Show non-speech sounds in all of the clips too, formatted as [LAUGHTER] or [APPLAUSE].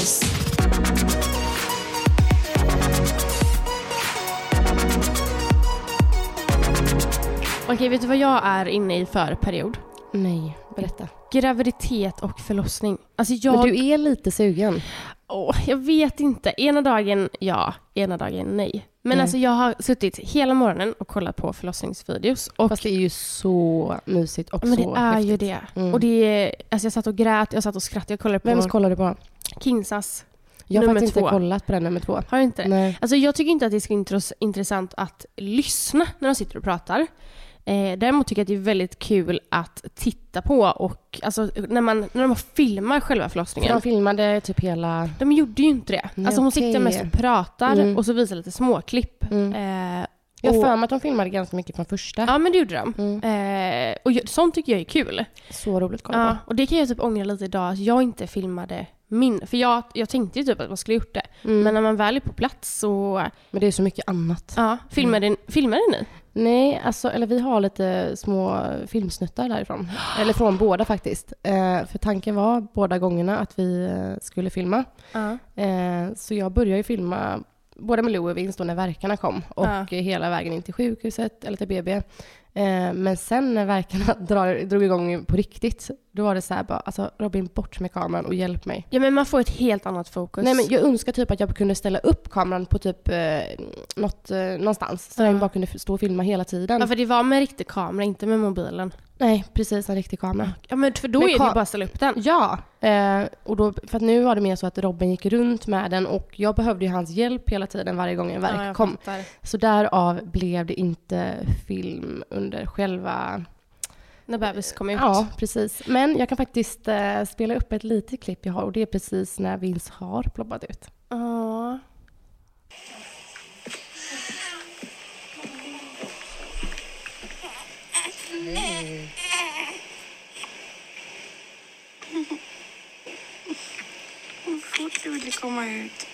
Oss. Okej, vet du vad jag är inne i för period? Nej, berätta. Graviditet och förlossning. Alltså jag... Men du är lite sugen. Åh, jag vet inte. Ena dagen ja, ena dagen nej. Men Nej. alltså jag har suttit hela morgonen och kollat på förlossningsvideos. Och Fast det är ju så mysigt och men det så är häftigt. ju det. Mm. Och det är, alltså jag satt och grät, jag satt och skrattade. Jag kollade på Vems kollar du på? Kinsas. Jag har Nummer faktiskt två. inte kollat på den nummer två. Har du inte? Nej. Alltså jag tycker inte att det är så intressant att lyssna när de sitter och pratar. Eh, däremot tycker jag att det är väldigt kul att titta på och alltså, när, man, när de filmar själva För förlossningen. de filmade typ hela... De gjorde ju inte det. Nej, alltså hon okej. sitter mest och pratar Mm. och så visar lite småklipp. Mm. Eh, Jag har för mig att de filmade ganska mycket från första. Ja men det gjorde de. Mm. Eh, och sånt tycker jag är kul. Så roligt att kolla Ja, och det kan jag typ ångra lite idag att jag inte filmade min. För jag, jag tänkte ju typ att man skulle gjort det. på. Mm. Men när man väl är på plats så... Men det är så mycket annat. Ja, filmade, filmade ni? Nej, alltså, eller vi har lite små filmsnuttar därifrån. Eller från båda faktiskt. Eh, för tanken var båda gångerna att vi eh, skulle filma. Ja. Eh, så jag började ju filma både med Lou och Vince då när verkarna kom och eh, hela vägen in till sjukhuset eller till BB. Eh, men sen när verkarna [LAUGHS] drar, drog igång på riktigt, då var det så här bara, alltså Robin bort med kameran och hjälp mig. Ja men man får ett helt annat fokus. Nej men jag önskar typ att jag kunde ställa upp kameran på typ eh, något, eh, någonstans så Ja. jag bara kunde stå och filma hela tiden. Ja för det var med riktig kamera, inte med mobilen. Nej, precis en riktig kamera. Ja men för då Men är det ju bara att ställa upp den. Ja, eh, och då, för att nu var det mer så att Robin gick runt med den och jag behövde ju hans hjälp hela tiden varje gång en verk Ja, kom. fattar. Så därav blev det inte film under själva... När bebis kom ut. Ja, precis. Men jag kan faktiskt eh, spela upp ett litet klipp jag har och det är precis när Vince har ploppat ut. Ja. Fort du ville komma ut.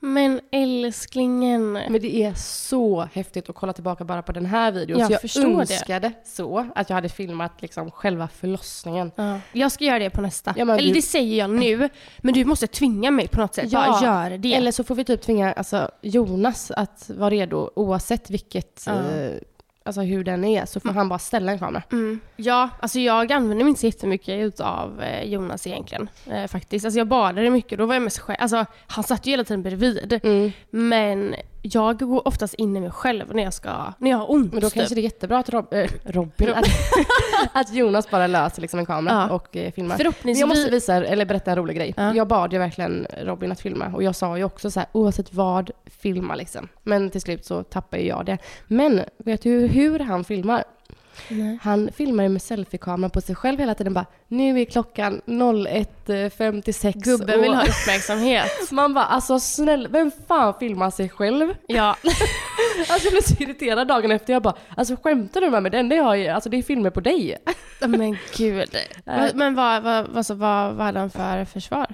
Men älsklingen. Men det är så häftigt att kolla tillbaka bara på den här videon. Jag så jag förstår det. önskade så att jag hade filmat liksom själva förlossningen. Ja. Jag ska göra det på nästa. Ja, Eller du- det säger jag nu. Men du måste tvinga mig på något sätt. Bara gör det. Eller så får vi typ tvinga alltså, Jonas att vara redo oavsett vilket, Ja. eh, alltså hur den är. Så får han bara ställa en kamera. Mm. Ja, alltså jag använder mig inte så jättemycket utav eh, Jonas egentligen. Eh, faktiskt. Alltså jag badade mycket, då var jag mest själv. Alltså han satt ju hela tiden bredvid. Mm. Men jag går oftast in i mig själv när jag ska, när jag har ont. Men då typ. kanske det är jättebra att Rob, eh, Robin, att, [LAUGHS] att Jonas bara löser liksom en kamera Ja. och eh, filmar. Förhoppningsvis... jag måste visa, eller berätta en rolig grej. Ja. Jag bad ju verkligen Robin att filma och jag sa ju också så här, oavsett vad, filma liksom. Men till slut så tappade ju jag det. Men vet du hur han filmar? Nej. Han filmar ju med selfie-kameran på sig själv hela tiden bara, nu är klockan 01.56 Gubben vill och- ha uppmärksamhet. [LAUGHS] Man bara, alltså snälla, vem fan filmar sig själv? ja. [LAUGHS] Alltså jag blev så irriterad dagen efter. Jag bara, alltså skämtar du med mig? Det enda jag har, är- alltså det är filmer på dig. Men gud. [LAUGHS] Men- vad, vad, vad, så, vad, vad hade han för försvar?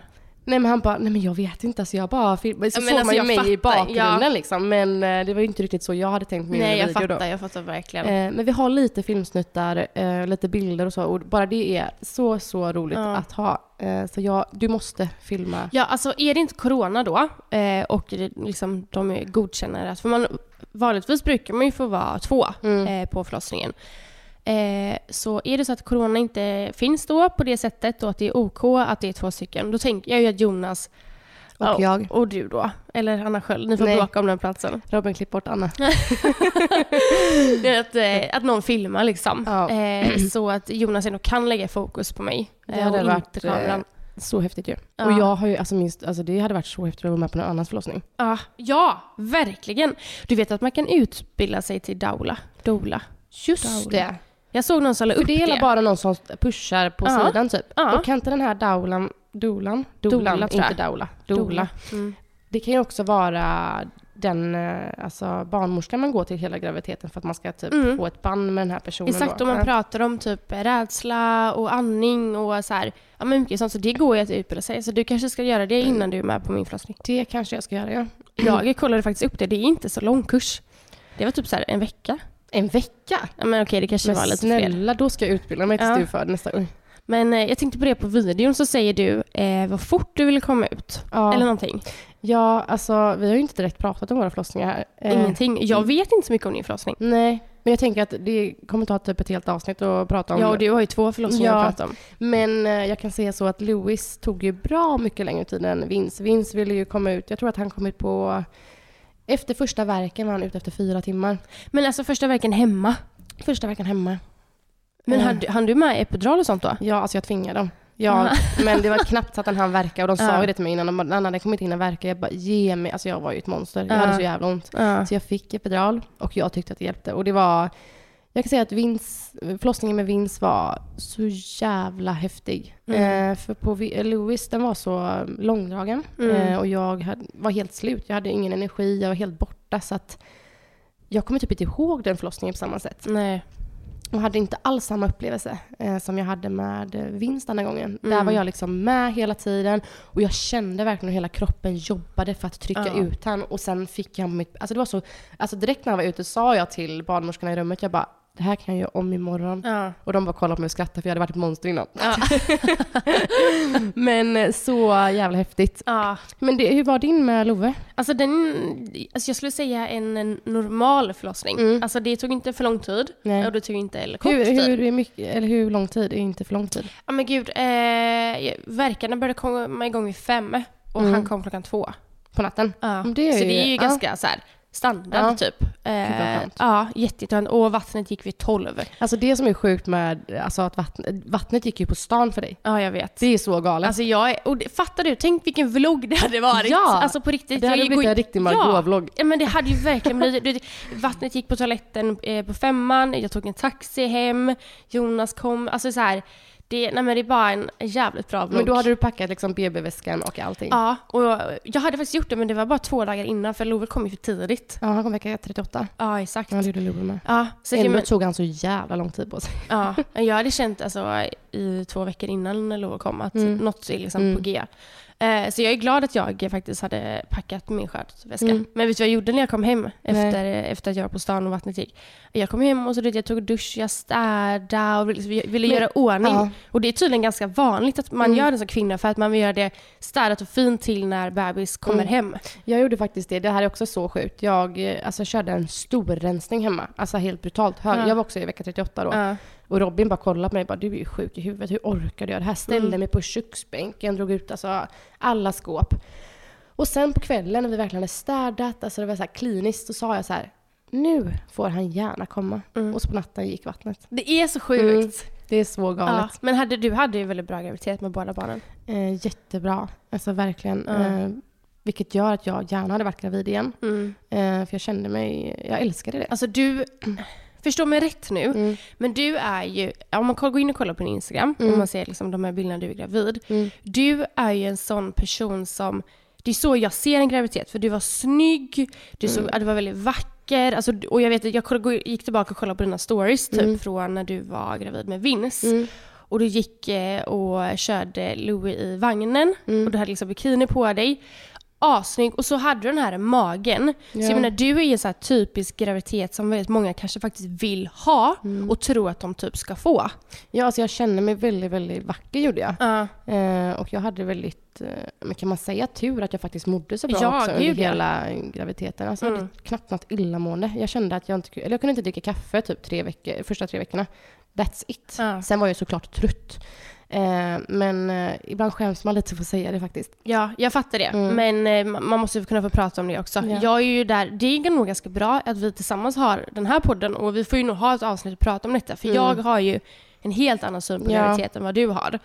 Nej men han bara, nej men jag vet inte, alltså jag bara filmar. Så Ja, men såg alltså, man ju jag mig i bakgrunden ja. liksom. Men eh, det var ju inte riktigt så jag hade tänkt min Nej, jag fattar. då. Jag fattar verkligen. Eh, men vi har lite filmsnuttar, eh, lite bilder och så. Och bara det är så, så roligt Ja. att ha. Eh, så jag, du måste filma. Ja, alltså är det inte corona då eh, och det, liksom, de godkänner att... För man, vanligtvis brukar man ju få vara två Mm. på förlossningen. Eh, så är det så att corona inte finns då på det sättet och att det är OK att det är två stycken, då tänker jag ju att Jonas Och ja, jag. och du då, eller Anna Sköld, ni får Nej. bråka om den platsen. Robin, klipp bort Anna. [LAUGHS] Att, eh, att någon filmar liksom. Ja. Eh, så att Jonas ändå kan lägga fokus på mig. Det eh, hade varit, inte kameran. Så häftigt ju. Ja. Och jag har ju, alltså minst, alltså det hade varit så häftigt att vara med på någon annans förlossning. Ja, ja, verkligen. Du vet att man kan utbilda sig till doula. doula. Just det. Jag såg någon som la upp det är det. hela bara någon som pushar på Ja. sidan typ. Ja. Och kan inte den här daulan, doulan, tror jag. inte daula, doula. Mm. Det kan ju också vara den eh, alltså, barnmorskan man går till hela graviditeten för att man ska typ Mm. få ett band med den här personen. Exakt, om man Ja. pratar om typ rädsla och andning och så här. Ja, men mycket sånt. Så det går ju att utbilda sig. Så du kanske ska göra det innan du är med på min förlossning. Det kanske jag ska göra, ja. Jag kollade faktiskt upp det. Det är inte så lång kurs. Det var typ så här en vecka. En vecka? Ja, men okej, det kanske Men var lite fler. snälla, då ska jag utbilda mig till Ja. stuvfödd nästa gång. Men eh, jag tänkte på det på videon så säger du eh, vad fort du ville komma ut. Ja. Eller någonting. ja, alltså vi har ju inte direkt pratat om våra förlossningar här. Eh, Ingenting. Jag vet inte så mycket om din förlossning. Nej, men jag tänker att det kommer ta typ ett helt avsnitt att prata om. Ja, och du har ju två förlossningar Ja. att prata om. Men eh, jag kan säga så att Louis tog ju bra mycket längre tid än Vince. Vince ville ju komma ut, jag tror att han kom ut på... Efter första verken var han ute efter fyra timmar. Men alltså första verken hemma. Första verken hemma. Men Eh. hann, du med epidural och sånt då? Ja, alltså jag tvingade dem. Jag, [LAUGHS] men det var knappt så att han hann verka och de sa Ja. ju det till mig innan. De bara, "Nanna, han hade kommit in och verka. Jag bara, ge mig. Alltså jag var ju ett monster. Jag Ja. hade så jävla ont. Ja. Så jag fick epidural och jag tyckte att det hjälpte. Och det var, jag kan säga att Vince, förlossningen med Vince var så jävla häftig. Mm. Eh, för på Vi- Louis, den var så långdragen. Mm. Eh, och jag hade, var helt slut. Jag hade ingen energi, jag var helt borta. Så att jag kommer typ inte ihåg den förlossningen på samma sätt. Nej. Och hade inte alls samma upplevelse eh, som jag hade med eh, Vince den här gången. Där Mm. var jag liksom med hela tiden och jag kände verkligen hur hela kroppen jobbade för att trycka Ja. ut han och sen fick jag mitt... Alltså det var så... Alltså direkt när han var ute sa jag till barnmorskorna i rummet, jag bara det här kan jag göra om imorgon. Ja. Och de bara kollade på mig och skrattade för jag hade varit ett monster innan. Ja. [LAUGHS] Men eh, så jävla häftigt. ja. Men det, hur var din med Love? Alltså, den, alltså jag skulle säga en, en normal förlossning. Mm. Alltså det tog inte för lång tid. Nej. Och det tog inte heller kort Hur, tid. hur, mycket, eller hur lång tid är inte för lång tid? Ja men gud, eh, verkarna började komma igång vid fem och Mm. han kom klockan två. På natten? Ja. Det så det är ju ja. ganska så här standard Ja. typ. Eh, ja, jätteskönt. Och vattnet gick vid tolv. Alltså det som är sjukt med alltså att vattnet, vattnet gick ju på stan för dig. Ja, jag vet. Det är så galet. Alltså jag är, och det, fattar du? Tänk vilken vlogg det hade varit. Ja, alltså på riktigt. det hade jag blivit en riktig Margot-vlogg. Ja, men det hade ju verkligen blivit. Vattnet gick på toaletten eh, på femman, jag tog en taxi hem, Jonas kom. Alltså så här, det, nej men det är bara en jävligt bra vlogg. Men då hade du packat liksom BB-väskan och allting? Ja, och jag, hade faktiskt gjort det men det var bara två dagar innan för Love kom ju för tidigt. Ja, han kom vecka 38. Ja, exakt. Ja, det gjorde Love med. Ja, så Ändå men, tog han så jävla lång tid på sig. ja, jag hade känt alltså, i två veckor innan när Love kom att Mm. något är liksom Mm. på G. Eh, så jag är glad att jag faktiskt hade packat min skördväska. Mm. Men vet du vad jag gjorde när jag kom hem Nej. efter, efter att jag var på stan och vattnet gick? Jag kom hem och så, jag tog dusch, jag städade och ville, ville Men- göra ordning. Ja. Och det är tydligen ganska vanligt att man Mm. gör det som kvinna för att man vill göra det städat och fint till när bebis kommer Mm. hem. Jag gjorde faktiskt det. Det här är också så sjukt. Jag eh, alltså, körde en stor rensning hemma. Alltså helt brutalt hög. Ja. Jag var också i vecka 38 då. Ja. Och Robin bara kollade på mig och bara, du är ju sjuk i huvudet. Hur orkar du göra det här? Ställde Mm. mig på köksbänken, drog ut alltså, alla skåp. Och sen på kvällen när vi verkligen hade städat, alltså det var så här kliniskt, så sa jag så här, nu får han gärna komma. Mm. Och så på natten gick vattnet. Det är så sjukt. Det är så Ja. galet. Men hade, du hade ju väldigt bra graviditet med båda barnen. Eh, jättebra. Alltså verkligen. Ja. Eh, vilket gör att jag gärna hade varit gravid igen. Mm. Eh, för jag kände mig, jag älskade det. Alltså du, förstå mig rätt nu, Mm. men du är ju, om man går in och kollar på din Instagram, Mm. och man ser liksom de här bilderna du är gravid. Mm. Du är ju en sån person som, det är så jag ser en graviditet, för du var snygg, du, såg, Mm. du var väldigt vacker, alltså, och jag vet att jag gick tillbaka och kollade på dina stories typ Mm. från när du var gravid med Vince. Mm. Och du gick eh, och körde Louis i vagnen Mm. och du hade liksom bikini på dig. Assnygg och så hade du den här magen. Så Ja. jag menar, du är ju en så här typisk graviditet som väldigt många kanske faktiskt vill ha Mm. och tror att de typ ska få. Ja, alltså jag känner mig väldigt, väldigt vacker gjorde jag. Ja. Eh, och jag hade väldigt, eh, men kan man säga tur att jag faktiskt mådde så bra Ja, också under hela graviditeten. Alltså jag hade Mm. knappt något illamående. Jag kände att jag inte, eller jag kunde inte dricka kaffe typ tre veckor, första tre veckorna. That's it. Ja. Sen var jag såklart trött. Eh, men eh, ibland skäms man lite för att säga det faktiskt. Ja, jag fattar det. Mm. Men eh, man måste kunna få prata om det också. Ja. Jag är ju där, det är nog ganska bra att vi tillsammans har den här podden och vi får ju nog ha ett avsnitt och prata om detta. För Mm. jag har ju en helt annan syn på Ja. graviditet än vad du har. Du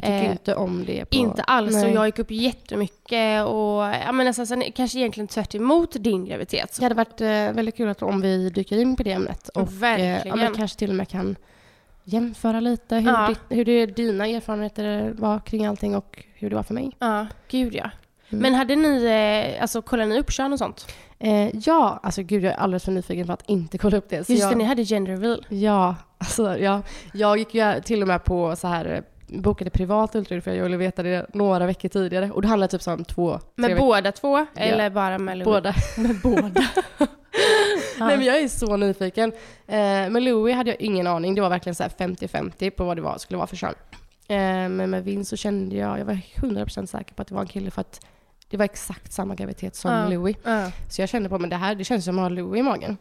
tycker Eh, inte om det? På, Inte alls. Nej. Och jag gick upp jättemycket och ja, men nästan, sen, kanske egentligen tvärt emot din graviditet. Det hade varit eh, väldigt kul att, om vi dyker in på det ämnet. Och, eh, Verkligen. ja, men kanske till och med kan jämföra lite hur, Ja. ditt, hur det, dina erfarenheter var kring allting och hur det var för mig. Ja, gud ja. Mm. Men hade ni, eh, alltså kollade ni upp kön och sånt? Eh, ja, alltså gud jag är alldeles för nyfiken för att inte kolla upp det. Just jag, det, ni hade gender reveal. Ja, alltså ja, jag gick ju till och med på så här eh, bokade privat ultraljud för jag ville veta det några veckor tidigare. Och det handlade typ om två, tre Med veckor. båda två? Eller bara med Louis? Båda. [LAUGHS] Med båda. [LAUGHS] Nej men jag är så nyfiken. Eh, med Louis hade jag ingen aning. Det var verkligen så här 50-50 på vad det var, skulle vara för kön. Eh, men med Vin så kände jag, jag var 100% säker på att det var en kille för att det var exakt samma graviditet som Ja. Louis. Ja. Så jag kände på men det här, det känns som att ha Louis i magen.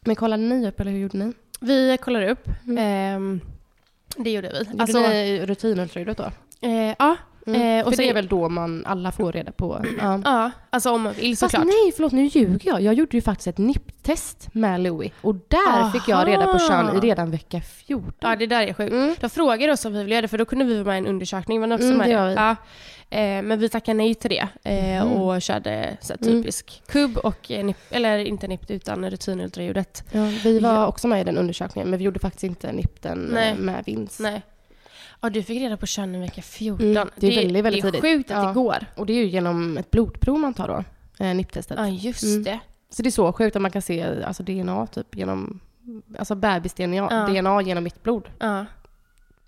Men kollade ni upp eller hur gjorde ni? Vi kollade upp. Mm. Ehm, det gjorde vi. Gjorde Alltså, ni rutinultraljudet då? eh, ja. Mm. Eh, och för sen- det är väl då man alla får reda på? Ja. ja, alltså om man vill Fast såklart. nej, förlåt nu ljuger jag. Jag gjorde ju faktiskt ett NIPT-test med Louis och där fick jag reda på kön i redan vecka 14. Ja, det där är sjukt. Mm. De frågade oss om vi ville göra det, för då kunde vi vara med i en undersökning. Men också Mm, med det. Ja. Eh, men vi tackade nej till det eh, Mhm. och körde så Mm. typisk kubb och, eh, nip, eller inte NIPT utan rutinultraljudet. Ja, vi var Ja. också med i den undersökningen men vi gjorde faktiskt inte NIPTen eh, Nej. med vinst. Nej. Ja, du fick reda på kön i vecka 14. Mm, det är väldigt, väldigt det är tidigt. sjukt att Ja. det går. Och det är ju genom ett blodprov man tar då, eh, NIPT-testet. Ja, just Mm. det. Så det är så sjukt att man kan se alltså, DNA typ genom, alltså bebis-DNA Ja. DNA genom mitt blod Ja,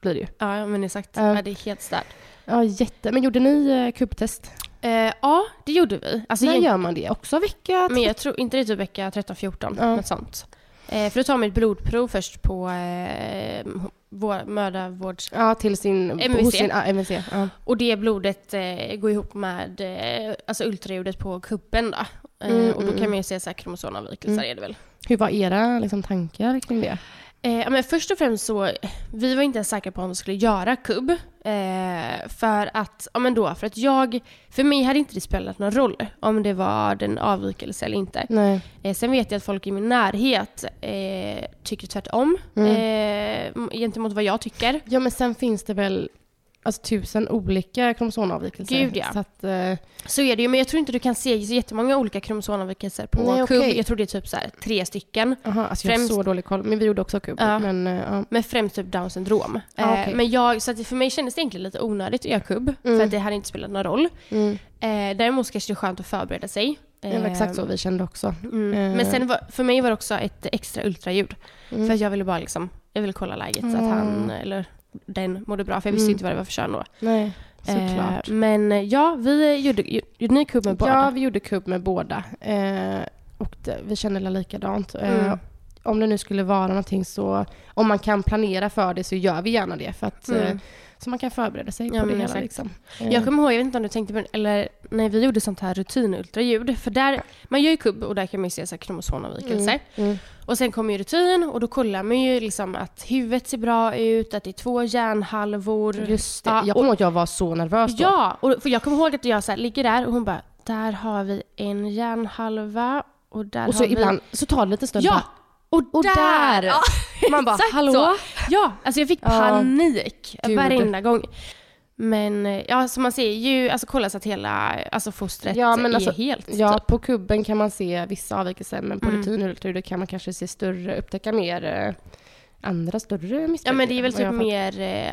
blir det ju. ja men exakt. Ja. Ja, det är helt stört. Ja, jätte. Men gjorde ni eh, kubbtest? Eh, ja, det gjorde vi. Alltså, När gör man det? Också vecka Men jag tror inte det är typ vecka 13-14, Ja. något sånt. Eh, för då tar man ett blodprov först på eh, vår, mödravårds... Ja, till sin... MVC. Sin, ah, MVC. Ja. Och det blodet eh, går ihop med eh, alltså ultraljudet på kubben då. Eh, Mm, och då mm, kan man ju se så här kromosomavvikelser Mm. är det väl. Hur var era liksom, tankar kring det? Eh, men först och främst så, vi var inte ens säkra på om vi skulle göra kubb. Eh, för att, ja men då, för att jag, för mig hade inte det spelat någon roll om det var den avvikelse eller inte. Eh, sen vet jag att folk i min närhet eh, tycker tvärtom Mm. eh, gentemot vad jag tycker. Ja, men sen finns det väl alltså, tusen olika kromosomavvikelser. Gud, ja. Så att, eh, Så är det ju, men jag tror inte du kan se så jättemånga olika kromosomavvikelser på Nej, kubb. okej. Jag tror det är typ så här, tre stycken. aha, alltså, jag har Främst- så dålig koll. Men vi gjorde också kubb. Ja. Men, eh, ja. Men främst typ down syndrom. Ah, Eh, okej. men jag, så att för mig kändes det egentligen lite onödigt att göra kubb. Mm. För att det hade inte spelat någon roll. Mm. Eh, däremot kanske det är skönt att förbereda sig. Det var exakt så vi kände också. Mm. Eh. Men sen var, för mig var det också ett extra ultraljud. Mm. För att jag ville bara liksom, jag ville kolla läget så att Mm. han eller den mådde bra. För jag visste Mm. inte vad det var för kön då. Nej, såklart. Eh, men ja, vi gjorde, gjorde ni kubb med båda? Ja, vi gjorde kubb med båda. Eh, och det, vi kände alla likadant. Eh, Mm. Om det nu skulle vara någonting så, om man kan planera för det så gör vi gärna det. För att, Mm. eh, så man kan förbereda sig Ja, på det hela. Liksom. Eh, Jag kommer ihåg, jag vet inte om du tänkte på det, eller när vi gjorde sånt här rutinultraljud. För där, man gör ju kubb och där kan man ju se så här kromosomavvikelser. Mm. Mm. Och sen kommer ju rutin och då kollar man ju liksom att huvudet ser bra ut, att det är två hjärnhalvor. Just det. Ja, jag kommer ihåg att jag var så nervös då. Ja, och för jag kommer ihåg att jag så här, ligger där och hon bara, där har vi en hjärnhalva och där Och så har ibland så tar det lite stund. Ja! Och, Och där! där! Ja, Man bara, hallå? Så. Ja, alltså jag fick panik Gud. varenda gång. Men eh, ja, så man ser ju, alltså kolla så att hela alltså fostret Ja, men är alltså, helt Ja, typ. på kubben kan man se vissa avvikelser men på Mm. rutinultraljudet kan man kanske se större, upptäcka mer eh, andra större misstag. Ja men det är väl typ mer eh,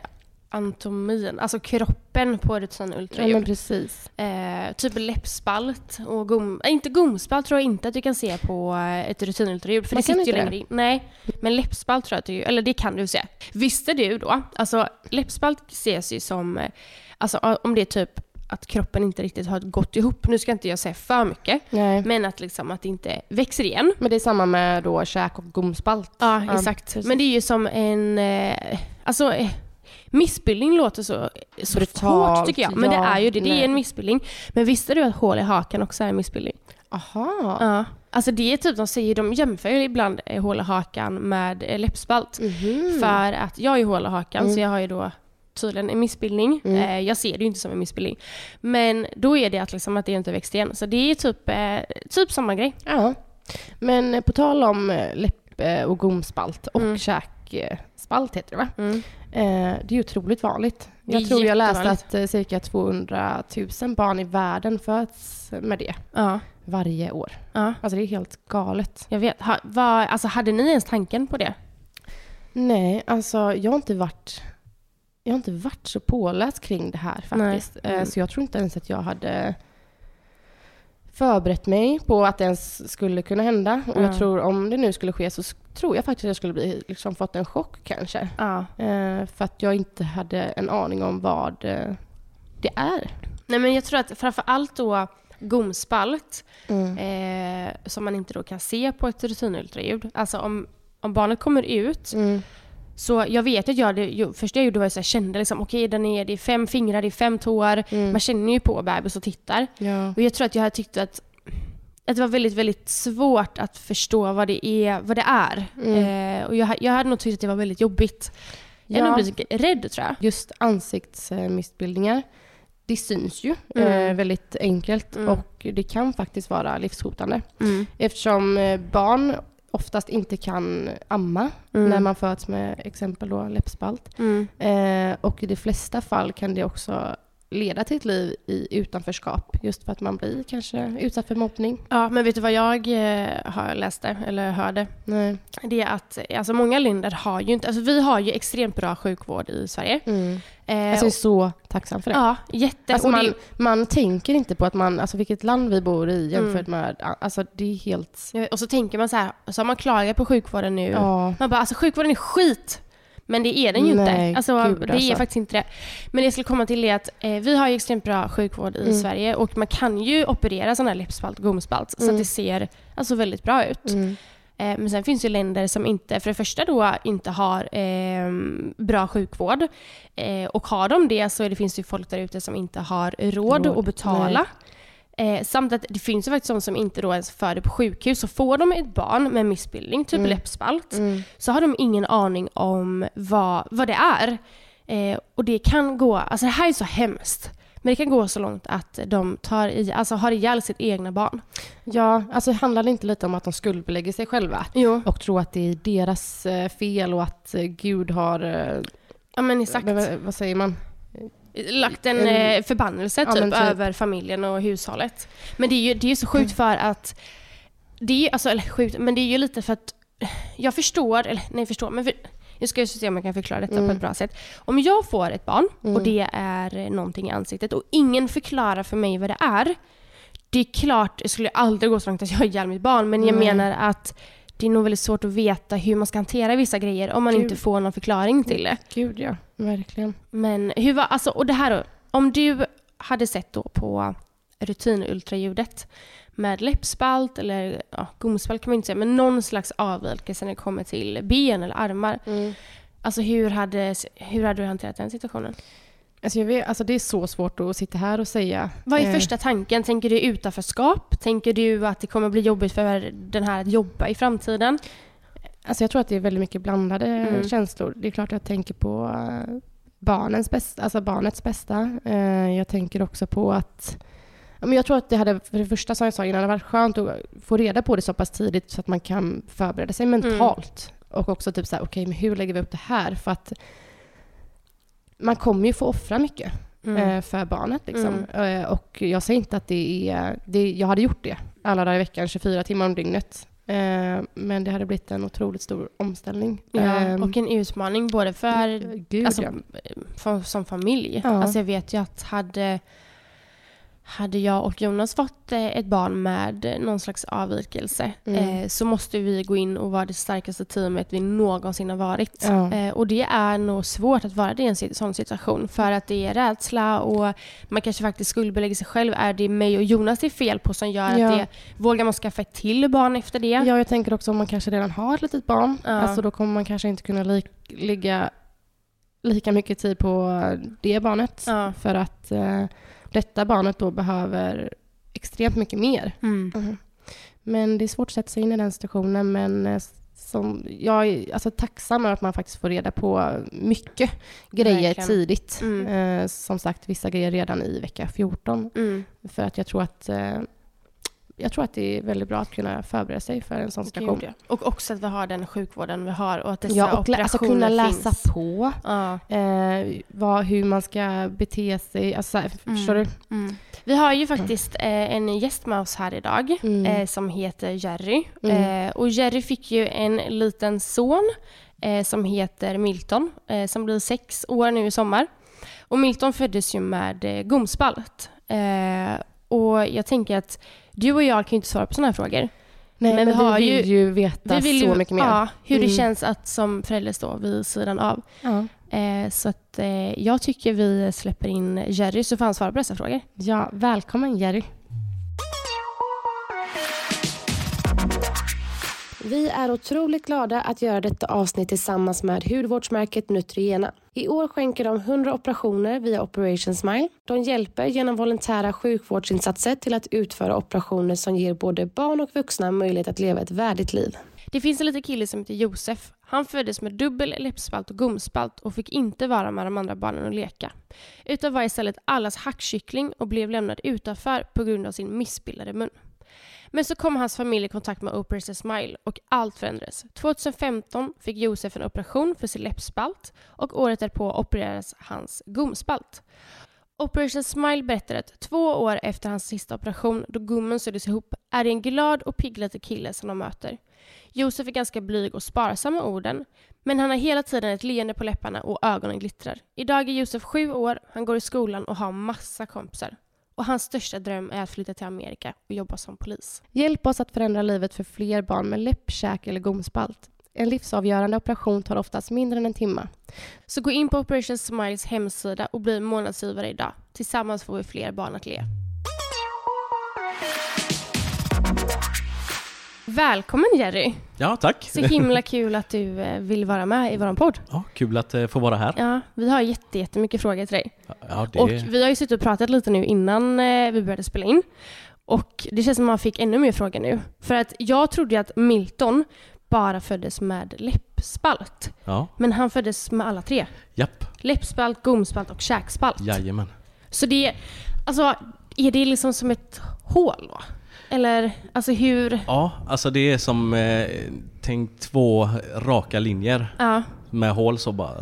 anatomin, alltså kroppen på Ja rutinultraljud. men precis. Eh, typ läppspalt och gom... Äh, inte gomspalt tror jag inte att du kan se på eh, ett rutinultraljud. För Man det sitter ju längre in. Nej, men läppspalt tror jag att du... Eller det kan du se. Visste du då? Alltså läppspalt ses ju som... eh, Alltså om det är typ att kroppen inte riktigt har gått ihop. Nu ska inte jag säga för mycket, Nej. men att, liksom, att det inte växer igen. Men det är samma med då käk och gomspalt. Ja, Ja, exakt. precis. Men det är ju som en... Eh, alltså, eh, missbildning låter så, så Brutalt, hårt tycker jag. Men ja, det är ju det. Det nej. är en missbildning. Men visste du att hål i hakan också är en missbildning? Aha. Ja. Alltså det är typ, de säger, de jämför ju ibland eh, hål i hakan med eh, läppspalt. Mhm. För att jag är hål i hakan Mm. så jag har ju då tydligen en missbildning. Mm. Eh, jag ser det ju inte som en missbildning. Men då är det att, liksom, att det inte växt igen. Så det är typ, typ samma grej. Ja. Men på tal om läpp och gomspalt och Mm. käkspalt heter det va? Mm. Eh, Det är otroligt vanligt. Jag tror jag läste att eh, cirka 200 000 barn i världen föds med det Ja, varje år. ja, Alltså det är helt galet. jag vet. Ha, vad, alltså, hade ni ens tanken på det? Nej, alltså jag har inte varit jag har inte varit så påläst kring det här faktiskt. Eh, Mm. Så jag tror inte ens att jag hade förberett mig på att det ens skulle kunna hända. Och Ja. jag tror om det nu skulle ske så tror jag faktiskt att jag skulle bli, liksom, fått en chock kanske. Eh, för att jag inte hade en aning om vad eh, det är. Nej men jag tror att framför allt då gomspalt, Mm. eh, som man inte då kan se på ett rutinultraljud. Alltså om, om barnet kommer ut, Mm. Så jag vet att jag, det, första jag gjorde var att jag kände liksom, okej den är, det är fem fingrar, det är fem tår. Mm. Man känner ju på bebis och tittar. Ja. Och jag tror att jag hade tyckt att, att det var väldigt, väldigt svårt att förstå vad det är. Vad det är. Mm. Eh, och jag, jag hade nog tyckt att det var väldigt jobbigt. Jag Ja. nog blivit rädd tror jag. Just ansiktsmissbildningar, det syns ju Mm. eh, väldigt enkelt Mm. och det kan faktiskt vara livshotande. Mm. Eftersom eh, barn oftast inte kan amma Mm. när man föds med exempel då läppspalt. Mm. Eh, och i de flesta fall kan det också leda till ett liv i utanförskap just för att man blir kanske utsatt för mobbning. Ja, men vet du vad jag eh, har läste, eller hörde? Nej. Det är att alltså många länder har ju inte, alltså vi har ju extremt bra sjukvård i Sverige. Mm. Eh, Alltså jag är så tacksam för det. ja, jätte. Alltså man, det, man tänker inte på att man, alltså vilket land vi bor i jämfört Mm. med, alltså det är helt, och så tänker man så här, så har man klagat på sjukvården nu. ja. Man bara, alltså sjukvården är skit. Men det är den ju Nej, inte. Alltså, gud, det är alltså. faktiskt inte det. Men det jag skulle komma till är att eh, vi har ju extremt bra sjukvård i Mm. Sverige och man kan ju operera sån här läppspalt, gomspalt, så Mm. att det ser alltså, väldigt bra ut. Mm. Eh, men sen finns ju länder som inte, för det första då, inte har eh, bra sjukvård. Eh, och har de det så är det finns det ju folk där ute som inte har råd, Råd, att betala. Eh, samt att det finns ju faktiskt de som inte då ens föder på sjukhus. Så får de ett barn med missbildning, typ Mm. läppspalt, Mm. så har de ingen aning om vad, vad det är. Eh, och det kan gå, alltså det här är så hemskt. Men det kan gå så långt att de tar i, alltså har ihjäl sitt egna barn. Ja, alltså handlar det inte lite om att de skuldbelägger sig själva? Jo. Och tror att det är deras eh, fel och att eh, Gud har, eh, Ja men exakt. vad, vad säger man? Lagt en eh, förbannelse Ja, typ, men typ. över familjen och hushållet. Men det är ju, det är så sjukt för att... Det är ju, alltså, eller sjukt, men det är ju lite för att... Jag förstår, eller nej förstår, men för, jag ska se om jag kan förklara detta på Mm. ett bra sätt. Om jag får ett barn och Mm. det är någonting i ansiktet och ingen förklarar för mig vad det är. Det är klart, jag skulle aldrig gå så långt att jag har ihjäl mitt barn, men jag menar att det är nog väldigt svårt att veta hur man ska hantera vissa grejer om man Gud. inte får någon förklaring till det. Gud ja, verkligen. Men hur var, alltså, och det här då, om du hade sett då på rutinultraljudet med läppspalt eller ja, gomspalt kan man inte säga, men någon slags avvikelse när det kommer till ben eller armar. Alltså hur hade, hur hade du hanterat den situationen? Alltså, jag vet, alltså det är så svårt att sitta här och säga. Vad är Eh, första tanken? Tänker du utanförskap? Tänker du att det kommer bli jobbigt för den här att jobba i framtiden? Alltså jag tror att det är väldigt mycket blandade Mm. känslor. Det är klart jag tänker på eh, barnens bästa, alltså barnets bästa. Eh, Jag tänker också på att men jag tror att det hade, för det första som jag sa innan, det varit skönt att få reda på det så pass tidigt så att man kan förbereda sig mentalt. Och också typ så här, okej, men hur lägger vi upp det här? För att man kommer ju få offra mycket eh, för barnet. Liksom. Eh, och jag säger inte att det är... Det, jag hade gjort det alla dagar i veckan, 24 timmar om dygnet. Eh, men det hade blivit en otroligt stor omställning. Ja, Eh, och en utmaning både för Gud, alltså, ja. för, som familj. Ja. Alltså jag vet ju att hade, hade jag och Jonas fått eh, ett barn med någon slags avvikelse Mm. eh, så måste vi gå in och vara det starkaste teamet vi någonsin har varit. Ja. Eh, och det är nog svårt att vara det i en sån situation för att det är rädsla och man kanske faktiskt skuldbelägger sig själv. Är det mig och Jonas det är fel på som gör Ja. att det, vågar man skaffa ett till barn efter det? Ja, jag tänker också om man kanske redan har ett litet barn. Ja. Alltså då kommer man kanske inte kunna li- ligga lika mycket tid på det barnet. För att detta barnet då behöver extremt mycket mer. Mm. Men det är svårt att sätta sig in i den situationen. Men eh, som, jag är alltså, tacksam över att man faktiskt får reda på mycket grejer Verkligen. tidigt. Mm. Eh, som sagt, vissa grejer redan i vecka 14. Mm. För att jag tror att eh, jag tror att det är väldigt bra att kunna förbereda sig för en sån situation. Och också att vi har den sjukvården vi har och att dessa Ja, och lä- alltså operationer kunna läsa finns. på Ja. eh, vad, hur man ska bete sig. Alltså, så här, Förstår du? Mm. Vi har ju faktiskt eh, en gäst med oss här idag Mm. eh, som heter Jerry. Mm. Eh, och Jerry fick ju en liten son eh, som heter Milton eh, som blir sex år nu i sommar. Och Milton föddes ju med eh, gomspalt. Och jag tänker att du och jag kan ju inte svara på sådana här frågor. Nej, Men men, vi har vi vill ju, veta Vi vill så ju, mycket mer. Ja, hur det Mm. känns att som förälder stå vid sidan av. Ja. Eh, så att, eh, jag tycker vi släpper in Jerry så får han svara på dessa frågor. ja, välkommen Jerry. Vi är otroligt glada att göra detta avsnitt tillsammans med hudvårdsmärket Nutrigena. I år skänker de 100 operationer via Operation Smile. De hjälper genom volontära sjukvårdsinsatser till att utföra operationer som ger både barn och vuxna möjlighet att leva ett värdigt liv. Det finns en liten kille som heter Josef. Han föddes med dubbel läppspalt och gomspalt och fick inte vara med de andra barnen och leka. Utan var istället allas hackkyckling och blev lämnad utanför på grund av sin missbildade mun. Men så kom hans familj i kontakt med Operation Smile och allt förändrades. 2015 fick Josef en operation för sin läppspalt och året därpå opererades hans gomspalt. Operation Smile berättar att två år efter hans sista operation, då gommen syddes ihop, är det en glad och pigg liten kille som de möter. Josef är ganska blyg och sparsam med orden, men han har hela tiden ett leende på läpparna och ögonen glittrar. Idag är Josef sju år, han går i skolan och har massa kompisar. Och hans största dröm är att flytta till Amerika och jobba som polis. Hjälp oss att förändra livet för fler barn med läpp, käk eller gomspalt. En livsavgörande operation tar oftast mindre än en timme. Så gå in på Operation Smiles hemsida och bli månadsgivare idag. Tillsammans får vi fler barn att le. Välkommen Jerry! Ja, tack. Så himla kul att du eh, vill vara med i vår podd. Ja, kul att eh, få vara här. Ja, vi har jätte, jättemycket frågor till dig. Ja, det... Och vi har ju suttit och pratat lite nu innan eh, vi började spela in. Och det känns som att man fick ännu mer frågor nu. För att jag trodde ju att Milton bara föddes med läppspalt. ja, Men han föddes med alla tre. japp, Läppspalt, gomspalt och käkspalt. jajamän. Så det, alltså, är det liksom som ett hål då? Eller, alltså hur? Ja, alltså det är som, eh, tänk två raka linjer Ja, med hål så bara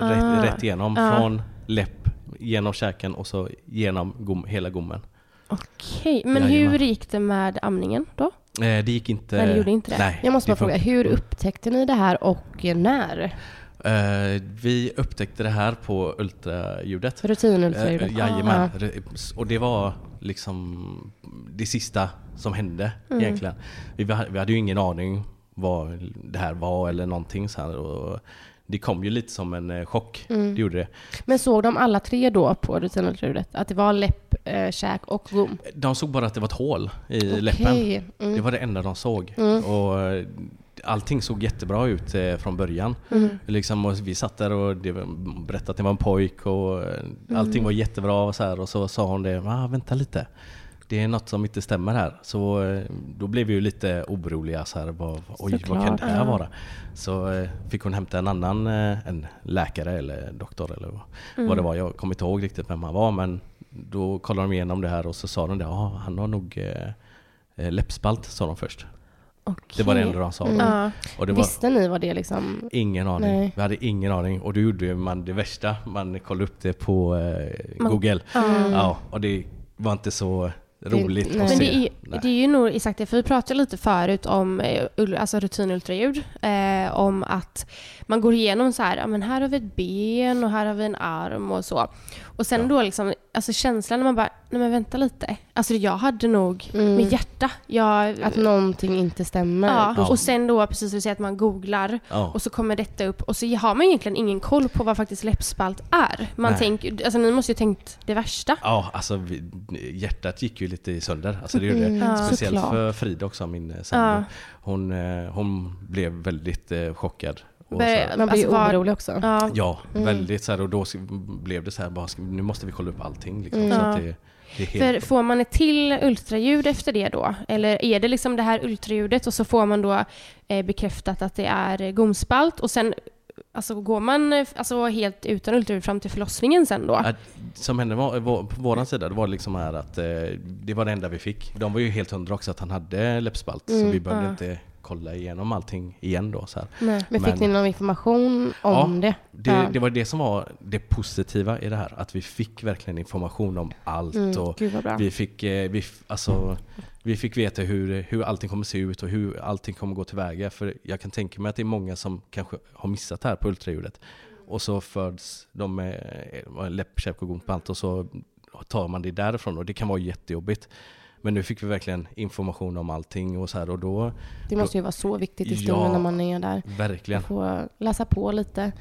Ah. rätt, rätt igenom. Ja. Från läpp, genom käken och så genom gom, hela gommen. okej. Men Jajamän. hur gick det med amningen då? Eh, det gick inte... Nej, det gjorde inte det. Nej, Jag måste bara det fråga, funkar. hur upptäckte ni det här och när? Eh, vi upptäckte det här på ultraljudet. Rutinultraljudet? Eh, jajamän. Ja. Re- Och det var liksom det sista som hände Mm. egentligen. Vi, vi hade- ju ingen aning vad det här var eller någonting så här. Och det kom ju lite som en eh, chock. Mm. Det gjorde det. Men såg de alla tre då på rutinultraljudet? Att det var läpp, eh, käk och gom? De såg bara att det var ett hål i Okej. läppen. Mm. Det var det enda de såg. Mm. Och allting såg jättebra ut eh, från början. Mm. Liksom, och vi satt där och det berättade att det var en pojk och eh, allting Mm. var jättebra och så här. Och så sa hon det, ah, vänta lite. Det är något som inte stämmer här. Så eh, då blev vi ju lite oroliga så här, vad, oj vad kan Såklart. det här Ja. vara? Så fick hon hämta en annan, en läkare eller doktor eller vad, Mm. vad det var. Jag kommer inte ihåg riktigt vem han var men då kollade de igenom det här och så sa de det, ja han har nog eh, läppspalt sa de först. Det var det enda de sa. Mm. Och det var, Visste ni vad det liksom... Ingen aning. Nej. Vi hade ingen aning. Och då gjorde man det värsta. Man kollade upp det på eh, Man- Google. Mm. Ja, och det var inte så roligt nej. att se. det är, Nej. det är ju nog exakt det, för vi pratade lite förut om eh, alltså rutinultraljud. Eh, om att man går igenom så här, ja men här har vi ett ben och här har vi en arm och så. Och sen Ja. då liksom alltså känslan när man bara, nej men vänta lite. Alltså jag hade nog Mm. mitt hjärta. Jag, Att någonting inte stämmer. ja. Ja. Och sen då, precis som du säger, att man googlar Ja. och så kommer detta upp och så har man egentligen ingen koll på vad faktiskt läppspalt är. Man Nej. tänker, alltså ni måste ju tänkt det värsta. Ja, alltså vi, hjärtat gick ju lite sönder. Alltså det gjorde det. Mm, Ja. Speciellt såklart. för Frida också, min eh, sambo. Ja. Hon, eh, hon blev väldigt eh, chockad. Så här, Man blir Alltså, orolig också. Ja. ja, Mm. väldigt så här, och då blev det så här, bara, nu måste vi kolla upp allting. Liksom, Mm. så att det, det är För helt... får man ett till ultraljud efter det då? Eller är det liksom det här ultraljudet och så får man då eh, bekräftat att det är gomspalt och sen alltså, går man alltså, helt utan ultraljud fram till förlossningen sen då? Att, som hände var, var, på våran sida, det var liksom här att eh, det var det enda vi fick. De var ju helt hundra också att han hade läppspalt, så Mm, vi behövde ja. inte kolla igenom allting igen då. Så här. Nej. Men fick Men- ni någon information om det? Det, Ja. det var det som var det positiva i det här, att vi fick verkligen information om allt. Mm, Och vi, fick, eh, vi, alltså, vi fick veta hur, hur allting kommer se ut och hur allting kommer gå tillväga. För jag kan tänka mig att det är många som kanske har missat det här på ultraljudet. Och så föds de med eh, läppkäpp och gomspalt och så tar man det därifrån och det kan vara jättejobbigt. Men nu fick vi verkligen information om allting och så här och då, Det måste ju vara så viktigt i stunden Ja. när man är där. verkligen. Få läsa på lite. Men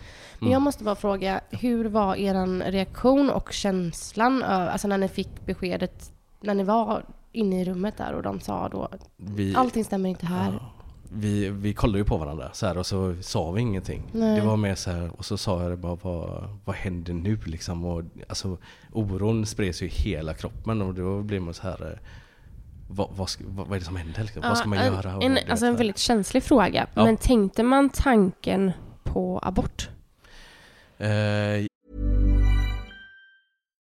Mm. jag måste bara fråga, hur var er reaktion och känslan alltså när ni fick beskedet, när ni var inne i rummet där och de sa då Vi, allting stämmer inte här. Ja. Vi, vi kollade ju på varandra så här, och så sa vi ingenting. Nej. Det var mer så här, och så sa jag bara, vad, vad händer nu liksom? Och, alltså, oron spreds ju i hela kroppen och då blir man så här, vad, vad, vad, är det som händer? Liksom? vad ska man Ja, göra? En, alltså så en väldigt känslig fråga. Ja. Men tänkte man tanken på abort? Eh,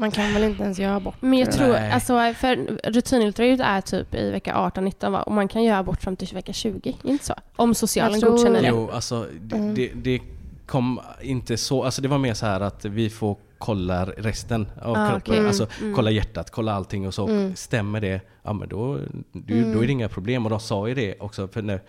Man kan väl inte ens göra abort? Men jag tror, Nej. alltså för rutinultraljud är typ i vecka 18-19 va? Och man kan göra abort fram till vecka 20, inte så? Om socialen tror- godkänner det. Jo, alltså det, Mm. det, det kom inte så, alltså det var mer så här att vi får kolla resten av Ah, kroppen, okej. alltså Mm. kolla hjärtat, kolla allting och så Mm. stämmer det, ja men då, då, då är det inga problem. Och de sa ju det också, för när,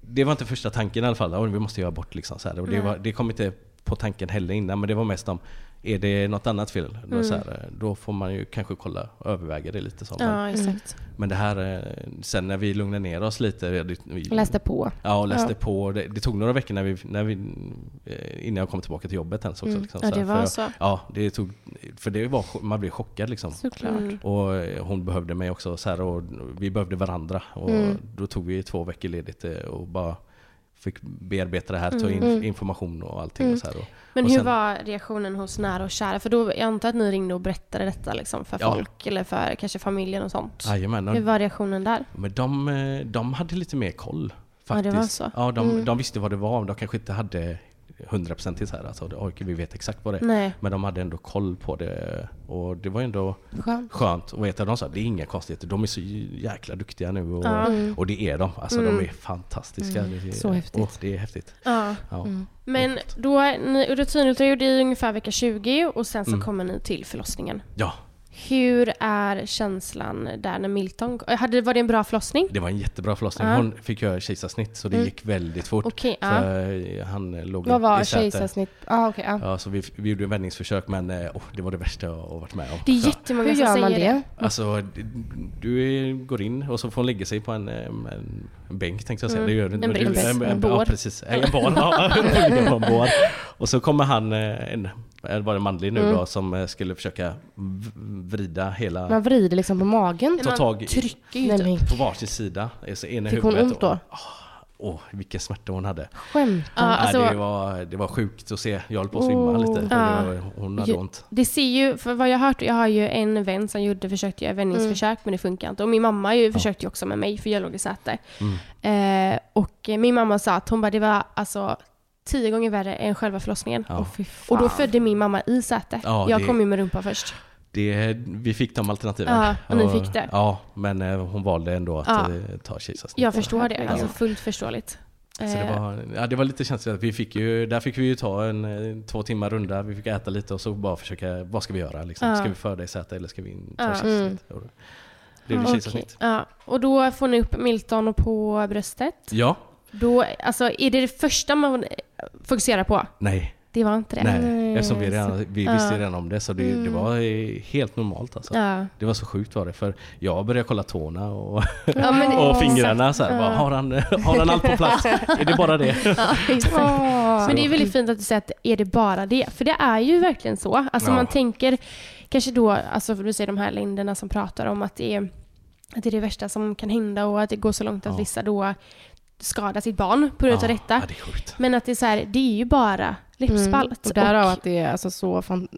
det var inte första tanken i alla fall, "Oj, vi måste göra abort liksom så här. Och det, var, det kom inte på tanken heller innan, men det var mest om är det något annat fel? Då, Mm. så här, då får man ju kanske kolla och överväga det lite så. Men, Ja, exakt. men det här, eh, sen när vi lugnade ner oss lite, vi, vi, Läste på. Ja, och läste Ja. på. Det, det tog några veckor när vi, när vi, eh, innan jag kom tillbaka till jobbet ens också. Mm. Liksom, Ja, det var för, så. Ja, det tog, för det var, man blev chockad liksom. Såklart. Mm. Och eh, hon behövde mig också så här, och vi behövde varandra. Och Mm. då tog vi två veckor ledigt och bara fick bearbeta det här, ta in Mm. information och allting. Mm. Och så och, Men och hur sen- var reaktionen hos nära och kära? För då, jag antar att ni ringde och berättade detta liksom för Ja. folk eller för kanske familjen och sånt. Jajamän, Hur var reaktionen där? Men de, eh, de hade lite mer koll Ja, det faktiskt. var så. Ja, de, Mm. de visste vad det var, de kanske inte hade hundraprocentigt så här, alltså, vi vet exakt vad det är. Nej. Men de hade ändå koll på det och det var ändå Skönt. skönt att veta. De sa det är inga konstigheter, de är så jäkla duktiga nu och, Ja. och det är de. Alltså de är fantastiska. Det är, Mm. Så häftigt. åh, det är häftigt. Ja. Ja. Men då, ni, rutinultraljud är ungefär vecka 20 och sen så Mm. kommer ni till förlossningen. ja, Hur är känslan där när Milton... Hade, var det en bra förlossning? det var en jättebra förlossning. Ja. Hon fick göra kejsarsnitt så det Mm. gick väldigt fort. Okej, ja. Eh, han låg Vad var kejsarsnitt? Ah, okej, ja. Ja, så vi, vi gjorde vändningsförsök men eh, åh, det var det värsta jag har varit med om. Det är Så- jättemånga Hur som gör man säger det? Alltså, du går in och så får hon lägga sig på en, eh, en, en bänk tänkte jag säga. Mm. Det gör du inte. En men du- brits, en bår. precis. En bår. Ja, [LAUGHS] hon ligger på en bår. Och så kommer han, eh, en, eh, var det manlig nu Mm. då, som eh, skulle försöka vrida hela, Man vrider liksom på magen. ta tag i, trycker ju Nej, typ. på varsin sida. eh, Så ena i Fick hon huvudet ont då? Åh, vilken smärta hon hade. Skämtar Nej, alltså, det, var, det var sjukt att se. Jag höll på att svimma Åh. lite. För Ja. det var, hon hade Ju- ont. Det ser ju, för vad jag har hört, jag har ju en vän som gjorde, försökte göra vändningsförsök men det funkar inte. Och min mamma ju försökte ju också med mig för jag låg i säte. Mm. Eh, och min mamma sa att hon bara, det var alltså tio gånger värre än själva förlossningen. Ja. Fan. Och då födde min mamma i säte. Ja, jag det- kom ju med rumpa först. Det, vi fick de alternativen. Ja, och ni fick det. Ja, men eh, hon valde ändå att Ja. eh, ta kejsarsnitt. Jag förstår det, alltså fullt förståeligt. Så det Eh, var, ja, det var lite känsligt. Vi fick ju, där fick vi ju ta en två timmar runda, vi fick äta lite och så bara försöka, vad ska vi göra? Liksom? Ja. Ska vi föda i säte eller ska vi ta Ja. kejsarsnitt? Blev det okej. kejsarsnitt. Ja, och då får ni upp Milton på bröstet. Ja, Då, alltså, är det det första man fokuserar på? nej, Det var inte det? nej. Eftersom vi, redan, vi Ja. visste redan om det så det, det Mm. var eh, helt normalt alltså. Ja. Det var så sjukt var det, för jag började kolla tårna och, Ja, det- och fingrarna så här, Ja. bara, har, han, har han allt på plats? [LAUGHS] Är det bara det? Ja. Men det är väldigt fint att du säger att är det bara det? För det är ju verkligen så. Alltså Ja. man tänker kanske då, alltså för du säger de här länderna som pratar om att det är, att det är det värsta som kan hända och att det går så långt att Ja. vissa då skadar sitt barn på grund av Ja, detta. Ja, det. Men att det är så här, det är ju bara läppspalt. Mm. Och därav Och- att det är alltså så fan,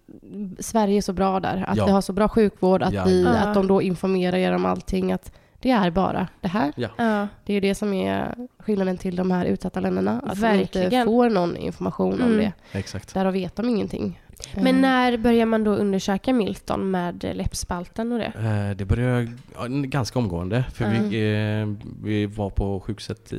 Sverige är så bra där. Att Ja. vi har så bra sjukvård, att, Ja. vi, Ja. att de då informerar er om allting. Att det är bara det här. Det är ju det som är skillnaden till de här utsatta länderna. Att de inte Verkligen. får någon information om Mm. det. Exakt. Därav vet de ingenting. Men Eh, när börjar man då undersöka Milton med läppspalten och det? Eh, Det började ja, ganska omgående. För Mm. vi, eh, vi var på sjukhuset i,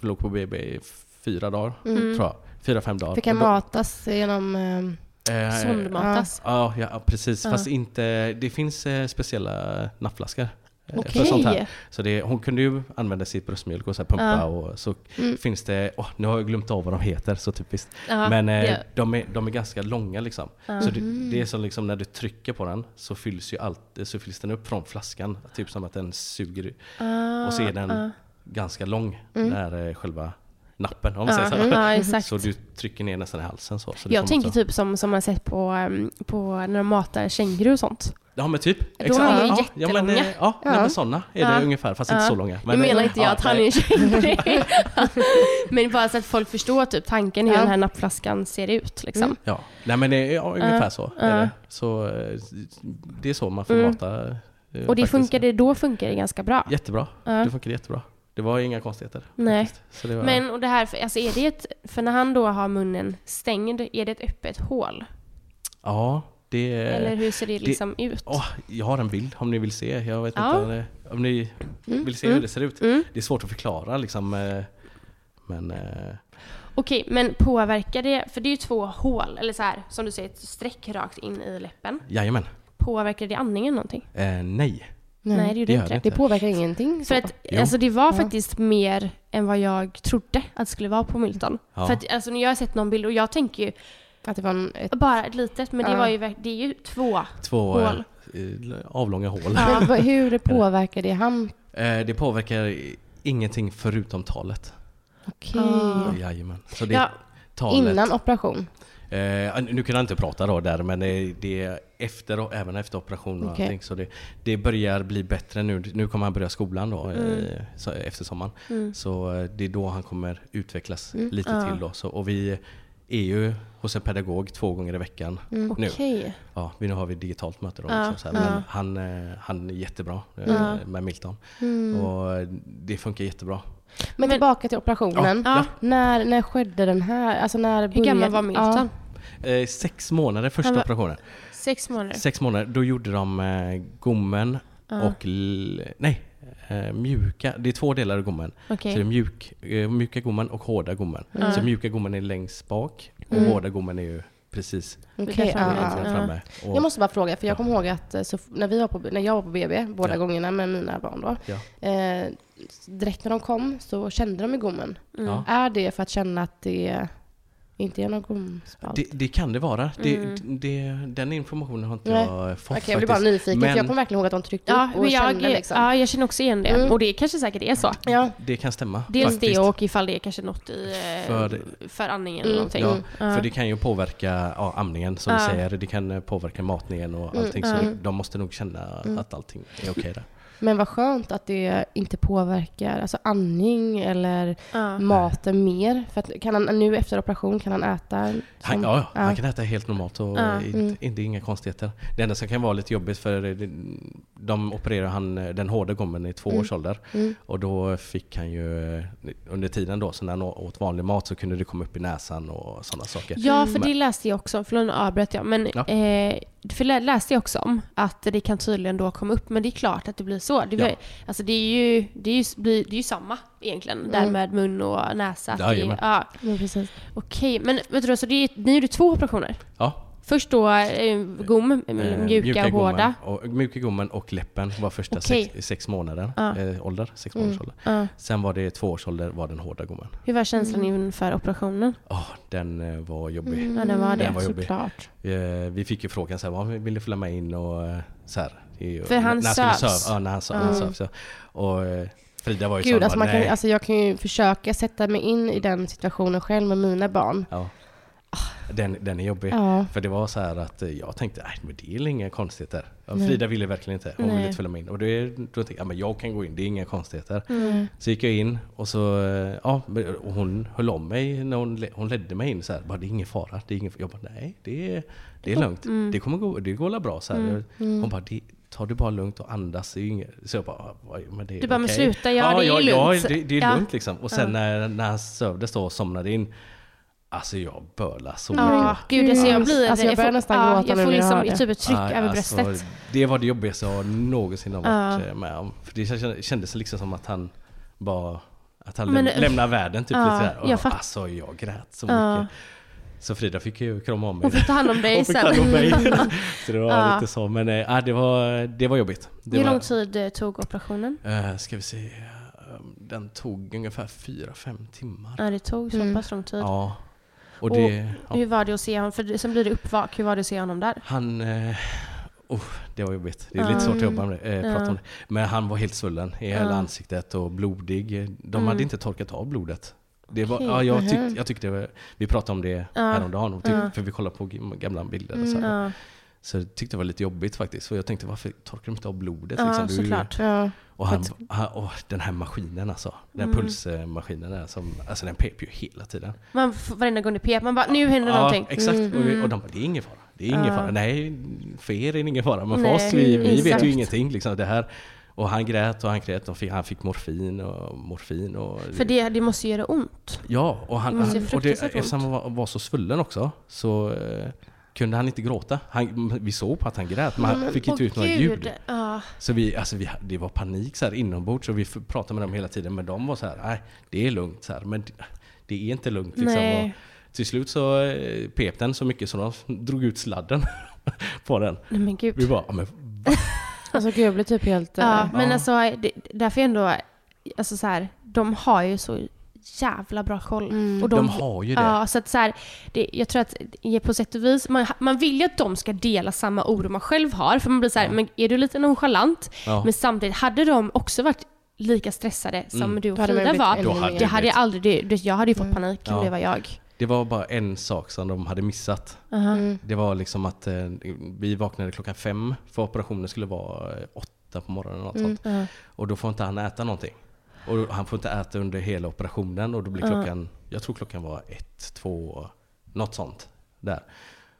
vi låg på BB i fyra dagar, Mm. tror jag. Fyra, fem dagar. Fick han Och då- matas genom... eh, Sondmatas? Ja, ja, precis. Ja. Fast inte, det finns speciella nappflaskor. Eh, Okej. För sånt här. Så det, hon kunde ju använda sitt bröstmjölk och så pumpa Ja. och så Mm. finns det, åh, nu har jag glömt av vad de heter så typiskt. Ja, Men eh, det- de, är, de är ganska långa liksom. Ja. Så det, det är som liksom när du trycker på den så fylls ju allt, så fylls den upp från flaskan. Typ som att den suger Ah, och så är den ah. ganska lång, Mm. där eh, själva nappen om man Ja, säger så. ja, [LAUGHS] exakt. Så du trycker ner nästan i halsen så. så Jag tänker så- typ som, som man sett på, um, på när de matar känguru och sånt. Ja men typ. De är ju ja, ja, men, jättelånga. eh, ja, Ja. nej, men sådana är det Ja. ungefär, fast Ja. inte så långa. Nu Men, menar eh, inte jag ja, att han är en känguru. [LAUGHS] Men bara så att folk förstår typ tanken hur Ja. den här nappflaskan ser ut. Liksom. Mm. Ja, nej men det är ja, ungefär så. ja. Är det. Så eh, det är så man får Mm. mata. eh, Och det faktiskt. funkade, då funkar det ganska bra. Jättebra. Ja. Det funkade jättebra. Det var inga konstigheter. Nej. det var, Men och det här, för- alltså är det ett, för när han då har munnen stängd, är det ett öppet hål? Ja, det... Eller hur ser det liksom ut? Åh, jag har en bild om ni vill se. Jag vet Ja. inte eh, om ni vill se Mm. hur det ser ut. Mm. Det är svårt att förklara liksom. eh, Men eh, Okej, men påverkar det, för det är ju två hål, eller så här, som du säger, ett streck rakt in i läppen. jajamän. Påverkar det andningen någonting? Eh, nej. Nej, Nej, det gjorde det gör inte det det. det påverkar ingenting. För så. att Jo. alltså, det var Ja. faktiskt mer än vad jag trodde att det skulle vara på Milton. Ja. För att alltså, jag har sett någon bild, och jag tänker ju Att det var en, ett, bara ett litet, men det, Ja. var ju, det är ju två. Två Hål. eh, avlånga hål. Ja. [LAUGHS] hur påverkar det han? Eh, det påverkar ingenting förutom talet. Okej. Ah. Jajamän. Så det Ja, talet. Innan operation? Eh, nu kan jag inte prata då där men det, är efter även efter operation och Okej. allting. Så det, det börjar bli bättre nu. Nu kommer han börja skolan då Mm. eh, efter sommaren. Så eh, det är då han kommer utvecklas Mm. lite Ja. till då. Så, och vi är ju hos en pedagog två gånger i veckan nu. okej. Ja, vi, nu har vi digitalt möte då. Ja, Liksom. Men han, eh, han är jättebra eh, med Milton. Mm. Och det funkar jättebra. Men, Men- tillbaka till operationen. Ja. När, när skedde den här? Alltså när Hur gammal var Milton? Eh, sex månader första var- operationen. Sex månader. Sex månader, då gjorde de eh, gommen och l- nej, eh, mjuka. Det är två delar i gommen. Okej. Så det är mjuk, eh, mjuka gommen och hårda gommen. Så mjuka gommen är längst bak och hårda gommen är ju precis ja, framme, ja. ja. framme. Jag måste bara fråga, för jag kommer ihåg att eh, så, när, vi var på, när jag var på BB, båda Ja. gångerna med mina barn då, ja. eh, direkt när de kom så kände de i gommen. Ja. Är det för att känna att det inte någon gomspalt? Det, det kan det vara. Det, Mm. det, den informationen har inte Nej. jag fått Okej, jag blir bara nyfiken, Men för jag kommer verkligen ihåg att de tryckte Ja, upp och jag, kände liksom. ja, jag känner också igen det. Mm. Och det kanske säkert är så. Ja. det kan stämma. Dels faktiskt. det och ifall det är kanske något i eh, För- för, andningen Mm, eller någonting. Ja, Ja. för det kan ju påverka ja, amningen som Ja. du säger. Det kan påverka matningen och allting. Så de måste nog känna att allting är okej där. Men vad skönt att det inte påverkar alltså andning eller Ja. maten mer. För att kan han, nu efter operation kan han äta? Han, som- ja, ja, ja. han kan äta helt normalt och Ja. inte, Mm. inte inga konstigheter. Det enda som kan vara lite jobbigt för de opererar han eh, den hårda gommen i två års ålder. Mm. Och då fick han ju, eh, under tiden då, så när han åt vanlig mat så kunde det komma upp i näsan och sådana saker. Ja, för det läste jag också. Förlåt, nu avbröt jag. Men Ja. eh, för det läste jag också om att det kan tydligen då komma upp. Men det är klart att det blir så. Det, Ja. alltså det, är ju, det, är ju, det är ju samma egentligen. Där med mun och näsa. Det, ja, Ja, precis. Okej, men vet du, så det är, ni gjorde två operationer? Ja, Först då eh, gom, eh, mjuka och hårda. Och, mjuka gommen och läppen var första Okej. sex, sex månader, Ja. eh, ålder. Sex månaders ålder. Ja. Sen var det två års ålder var den hårda gommen. Hur var känslan Mm. inför operationen? Åh, den var jobbig. Ja, den var det. Den var jobbig. Såklart. Eh, Vi fick ju frågan så här, "Vad vill du följa med in och så här. För han sövs. söv- Ja, när han söv, han sövs. Ja. Och Frida var ju Gud, sån, alltså, bara, man kan, alltså jag kan ju försöka sätta mig in i den situationen själv med mina barn. Ja. Den, den är jobbig. Ja. För det var så här att jag tänkte, nej men det är inga konstigheter. Ja, Nej. Frida ville verkligen inte, hon ville Nej. inte följa med in. Och det, då tänkte jag, ja, men jag kan gå in, det är inga konstigheter. Mm. Så gick jag in och så, ja, och hon höll om mig när hon, hon ledde mig in så här, bara, det är ingen fara. Det är ingen, jag bara, nej det är, det är lugnt. Mm. Det kommer gå, det går bra så här. Hon bara, det, ta det bara lugnt och andas. Inget. Så jag bara, "Ja, men det är Du bara, men okej." sluta, ja, det är ja, lugnt. Ja, det, det är Ja. lugnt liksom. Och sen när, när han sövdes då och somnade in, Alltså jag bölade så Ja, mycket. gud, alltså jag blir... Alltså, jag börjar får, nästan ja, gråta Jag nu får när jag liksom hör det. typ ett tryck Nej, över alltså, bröstet. Det var det jobbigaste jag någonsin har varit Ja. eh, med om. För det kändes- liksom som att han bara att han Men, läm- lämnar världen typ ja, lite där. Och jag fatt- alltså jag grät så Ja. mycket. Så Frida fick ju krama om mig. Hon fick ta hand om dig Hon fick sen. ta hand om mig. [LAUGHS] så det var Ja. lite så. Men äh, det, var, det var jobbigt. Det Hur var, lång tid eh, tog operationen? eh, ska vi se. Den tog ungefär 4-5 timmar. Ja, det tog så Mm. pass lång tid. Ja. Och Och det... ja. Hur var det att se honom? För sen blir det uppvak. Hur var det att se honom där? Han... Eh, oh, det var jobbigt. Det är lite svårt att jobba med det, eh, prata om det. Men han var helt svullen i hela ansiktet och blodig. De Mm. hade inte torkat av blodet. Det var, Okej. ja, jag, tyckte, jag tyckte det var, vi pratade om det Ja. häromdagen, och tyck, Ja. för vi kollade på gam- gamla bilder. Och Mm. så, här. Ja, så jag tyckte det var lite jobbigt faktiskt. För jag tänkte varför torkar de inte av blodet? ja liksom? Såklart. Ja. Och han, han, åh, den här maskinen alltså. Den Mm. pulsmaskinen där som, alltså den pep ju hela tiden. Man, varenda gång det pep, man bara nu händer någonting. exakt. Mm. Och, vi, och de bara, det är ingen fara. Det är ingen Ja. fara. Nej, för er är det ingen fara. Men för Nej, oss, vi, vi vet ju ingenting. Liksom, det här. Och han grät och han grät och fick, han fick morfin och morfin. Och, För det, det måste göra ont. Ja, och, han, Det han, och det, eftersom han var, var så svullen också så eh, kunde han inte gråta. Han, vi såg på att han grät, men han fick inte ut några ljud. Ja. Så vi, alltså vi, det var panik så här inombords och vi pratade med dem hela tiden. Men de var så här, nej det är lugnt så här. Men det, är inte lugnt liksom. Till slut så eh, pep den så mycket så de drog ut sladden [LAUGHS] på den. Nej men gud. Vi bara, "Ja, men [LAUGHS] Alltså gud, jag blir typ helt... Ja, eh, men Ja. alltså det, därför ändå, alltså så här, de har ju så jävla bra koll. Mm. Och de har ju det. Ja, så att så här, det, jag tror att på sätt och vis, man, man vill ju att de ska dela samma oro man själv har. För man blir så här, Ja. men är du lite nonchalant? Ja. Men samtidigt, hade de också varit lika stressade som Mm. du och Frida var, Då hade det hade jag aldrig, det, det, jag hade ju fått Mm. panik om Ja. det var jag. Det var bara en sak som de hade missat. Mm. Det var liksom att eh, vi vaknade klockan fem för operationen skulle vara eh, åtta på morgonen. Och, något Mm. sånt. Ja. och då får inte han äta någonting. Och han får inte äta under hela operationen och då blir klockan, jag tror klockan var ett, två, något sånt. Där.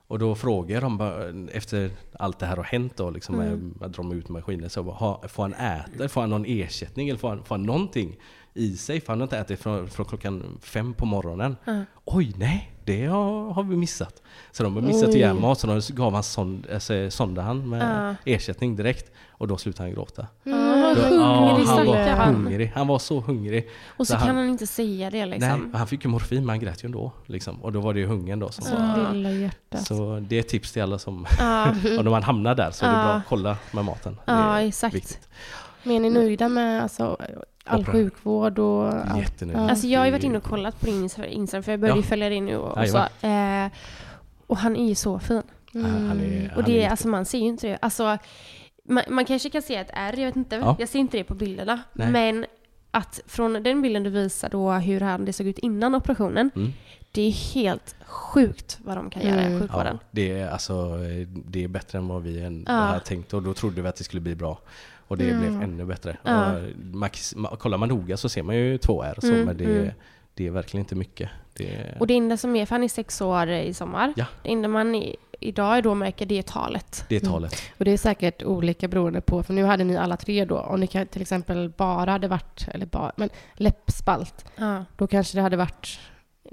Och då frågar de efter allt det här har hänt då, liksom, Mm. att dra ut maskinen, så bara, "Ha- får han äta? Får han någon ersättning? Eller får han, får han någonting i sig för han har inte ätit från, från klockan fem på morgonen. Oj, nej, det har, har vi missat. Så de har missat ihjäl mat så de gav han sond, alltså, med ersättning direkt och då slutade han gråta. Ja, Då, hungrig han var hungrig. Han var så hungrig. Och så, Så kan han- han inte säga det liksom. Nej, han fick ju morfin men han grät ju ändå. Liksom. Och då var det ju hungern då som var. Lilla hjärtat. Så det är ett tips till alla som, [LAUGHS] Ja, [LAUGHS] och när man hamnar där så är det Ja. bra att kolla med maten. Ja exakt. viktigt. Men är ni nöjda med alltså, all Opera. sjukvård och allt? Alltså jag har ju varit inne och kollat på din Instagram för jag började Ja. följa dig nu och, och så. Eh, och han är ju så fin. Han är, Och det, är är, alltså man ser ju inte det. Alltså, man, man kanske kan se ett R, jag vet inte. Ja. Jag ser inte det på bilderna. Nej. Men att från den bilden du visar då hur han, det såg ut innan operationen. Mm. Det är helt sjukt vad de kan göra i Mm. sjukvården. Ja, det, är, alltså, det är bättre än vad vi än Ja. hade tänkt och då trodde vi att det skulle bli bra. Och det blev ännu bättre. Ja. Och man, ma- kollar man noga så ser man ju två R, så, Mm, men det, mm. det är verkligen inte mycket. Det, Och det enda som är, för han är sex år i sommar. Ja. Det enda man i, idag då märker det är talet. det är talet. Och det är säkert olika beroende på, för nu hade ni alla tre då, om ni kan- till exempel bara hade varit, eller bara, men läppspalt, Ja. då kanske det hade varit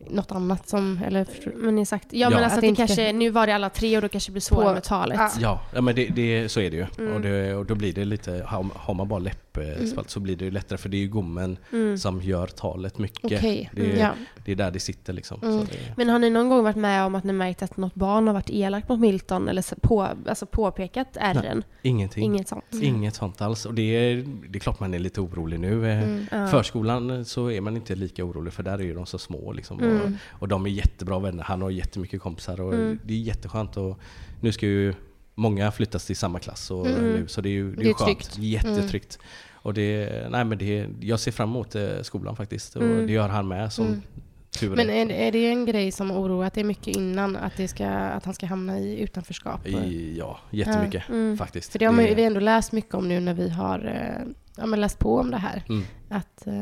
något annat som, eller förstår- Men exakt. Ja, Ja. men Att alltså det det kanske, nu var det alla tre och då kanske det blir svårare På- med talet. Ja. Ja, men det, det, så är det ju. Mm. Och, det, och då blir det lite, har, har man bara läppspalt så blir det ju lättare för det är ju gommen Mm. som gör talet mycket. okej. Det, är- Ja. det är där det sitter liksom. Mm. Så det, Men har ni någon gång varit med om att ni märkt att något barn har varit elakt mot Milton eller på, alltså påpekat ärren? ingenting. Inget sånt? Inget sånt alls. Och det är, det är klart man är lite orolig nu. Eh, Mm. Ja. Förskolan så är man inte lika orolig för där är ju de så små. Liksom, Mm. och, och de är jättebra vänner. Han har jättemycket kompisar och Mm. det är jätteskönt. Och nu ska ju många flyttas till samma klass och, Mm. nu, så det är ju det är Det är skönt. tryggt. Jättetryggt. Och det, nej, men det, jag ser fram emot eh, skolan faktiskt. Och Mm. det gör han med som Mm. tur Men är, är det en grej som det är mycket innan, att, det ska, att han ska hamna i utanförskap? I, ja, jättemycket Mm. faktiskt. För det har man vi ändå läst mycket om nu när vi har eh, ja, men läst på om det här. Mm. Att eh,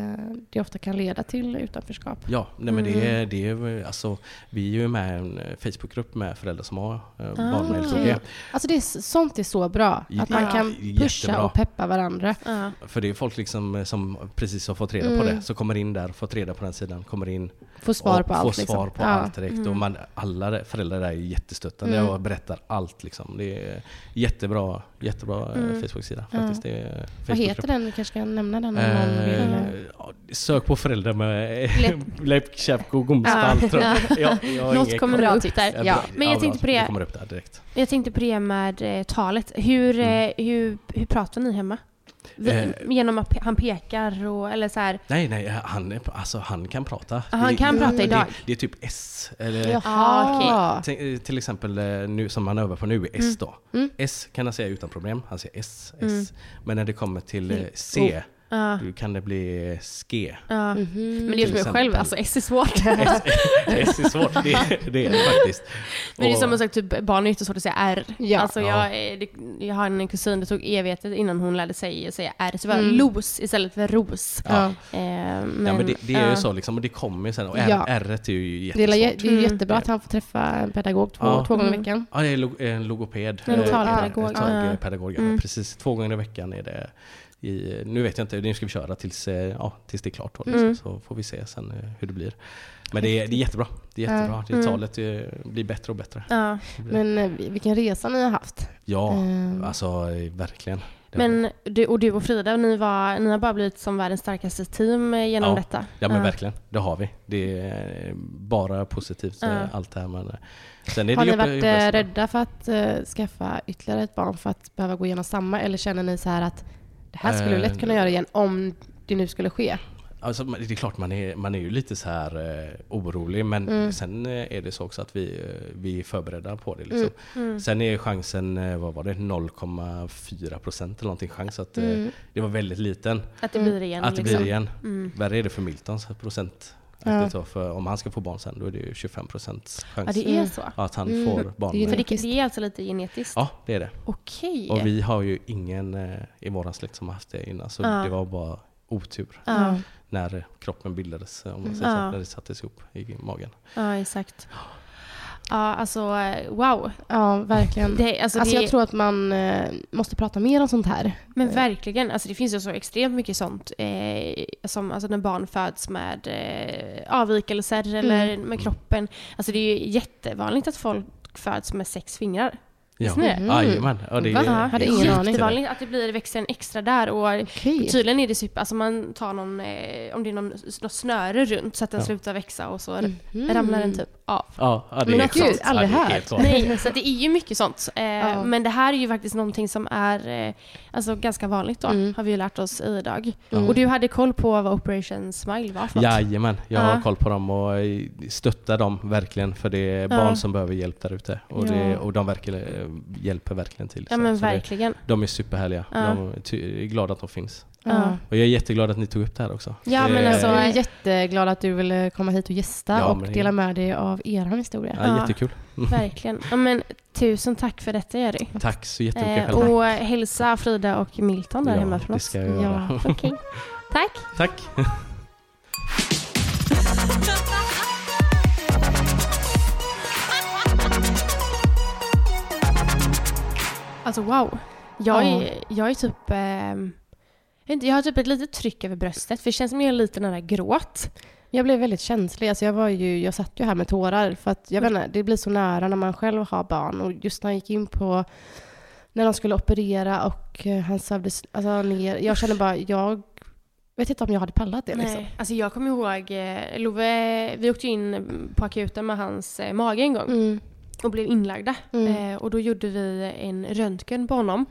det ofta kan leda till utanförskap. Ja, nej men det, Mm. är, det är alltså, vi är ju med i en eh, Facebookgrupp med föräldrar som har eh, barn med okej. LKG. Alltså det är, sånt är så bra. Att man Ja, kan pusha jättebra. och peppa varandra. Ja. För det är folk liksom som precis har fått reda på Mm. det, som kommer in där, fått reda på den sidan, kommer in Få svar och på får allt. svar liksom. på Ja. allt direkt. Mm. Och man, alla föräldrar där är jättestöttande Mm. och berättar allt. Liksom. Det är jättebra, jättebra Mm. Facebook-sida Ja. faktiskt. Är Vad heter den? Vi kanske kan nämna den om någon vill. Eh, ja, sök på föräldrar med Läpp- [LAUGHS] läppkäpp och gomstall. Ja. tror jag. Ja, jag har Något kommer upp där. Ja, bra. Men jag Ja, tänkte på det. Det kommer upp där direkt. Jag tänkte på det med eh, talet. Hur, Mm. eh, hur, hur pratar ni hemma? Eh. genom att han pekar och, eller så här. Nej, nej, han, är, alltså, han kan prata. Ah, han Det- kan det- prata det, idag. Det, är typ S. Eller, Jaha. Till, till exempel eh, nu, som han övar på nu, är S då. Mm. S kan han säga utan problem. Han säger S, S. Mm. Men när det kommer till eh, Till C, Ja, då kan det bli ske. ja. Mhm. Men det som jag själv, alltså S är svårt. [LAUGHS] S, S är svårt, det, det är det faktiskt. Men det är som sagt, typ, barn är jättesvårt att säga R. Ja. Alltså Ja. jag, det- jag har en kusin, det tog evigheter innan hon lärde sig säga R. Så det var Mm. los istället för ros. Ja. Eh, men, ja men det, det är ju så liksom, och det kommer ju sen. Och R, Ja. R är ju Det är, jättesvårt. det är Mm. jättebra att han får träffa en pedagog två, Ja. två gånger i Mm. veckan. Ja, det är en logoped. En Eh, talpedagog, talpedagog, ja. Mm. Precis, två gånger i veckan är det. I, nu vet jag inte, nu ska vi köra tills, eh, ja, tills det är klart. Då, liksom. Mm. Så får vi se sen eh, hur det blir. Men det är, det är jättebra. Det är jättebra. Det Mm. talet eh, blir bättre och bättre. Ja. Men vilken resa ni har haft. Ja, Ehm, alltså verkligen. Men du, och du och Frida, ni, var, ni har bara blivit som världens starkaste team genom Ja. detta. Ja men verkligen, det har vi. Det är bara positivt Ja. allt det här. Men, sen är har det ni varit rädda för att eh, skaffa ytterligare ett barn för att behöva gå igenom samma? Eller känner ni så här att det här skulle vi lätt kunna Eh, göra igen om det nu skulle ske? Alltså, det är klart man är, man är ju lite så här eh, orolig men Mm. sen eh, är det så också att vi, eh, vi är förberedda på det. Liksom. Mm. Sen är chansen, vad var det, 0,4 procent eller någonting chans att Mm. det var väldigt liten. Att det blir igen. att det liksom. blir igen. Mm. Värre är det för Miltons procent. Ja. Ja. För om han ska få barn sen då är det ju 25 procents chans Ja, det är Mm. så. att han Mm. får barn. Det är För det, det är alltså lite genetiskt? Ja, det är det. Okej. Och vi har ju ingen eh, i våran släkt som har haft det innan så Ja. det var bara otur när kroppen bildades, om man säger Ja. så, när det sattes ihop i magen. ja, exakt. Ja, alltså eh, wow. Ja, verkligen. Det, alltså, Alltså det, jag tror att man eh, måste prata mer om sånt här. Men verkligen, alltså det finns ju så extremt mycket sånt. Eh, som alltså när barn föds med eh, avvikelser eller med kroppen. Alltså det är ju jättevanligt att folk föds med sex fingrar. Ja, det? jajamän. Ja, det Va? är Hade ingen aning. Jättevanligt att det blir, växer en extra där och Okej. tydligen är det super, alltså man tar någon, eh, om det är någon, något snöre runt så att den Ja. slutar växa och så Mhm. ramlar den typ av. Ja, ja, det Men är gud, helt aldrig ja, det är hört. Nej, så det är ju mycket sånt. Eh, Ja. Men det här är ju faktiskt någonting som är eh, alltså ganska vanligt då, Mm. har vi ju lärt oss idag. Mm. Och du hade koll på vad Operation Smile var för något? Jajamän, jag har Ja. koll på dem och stöttar dem verkligen för det är barn Ja. som behöver hjälp där ute. Och, Ja. det, och de verkligen, eh, hjälper verkligen till. Ja Så- men så det, verkligen. de är superhärliga. Ja. De är glada att de finns. Ja. Och jag är jätteglad att ni tog upp det här också. Ja, men Det- alltså- Jag är jätteglad att du ville komma hit och gästa Ja, och det- dela med dig av er historia. Ja, Ja. Jättekul. [LAUGHS] Verkligen. Ja, men, tusen tack för detta Jerry. Tack så jättemycket Eh, och hälsa Frida och Milton där Ja, hemma från det oss. ska jag göra. Ja. Okej. [LAUGHS] Tack. Tack. [LAUGHS] Alltså wow. Jag Ja. är, jag är typ... ehm, jag har typ ett litet tryck över bröstet för det känns som jag är lite nära gråt. Jag blev väldigt känslig. Alltså jag, var ju, jag satt ju här med tårar för att jag vet inte, det blir så nära när man själv har barn. Och just när han gick in på när de skulle operera och eh, han sövdes alltså, ner. Jag kände bara, jag vet inte om jag hade pallat det. Liksom. Nej. Alltså jag kommer ihåg, eh, Love, vi åkte in på akuten med hans eh, mage en gång Mm. Och blev inlagda. Mm. Eh, och då gjorde vi en röntgen på honom.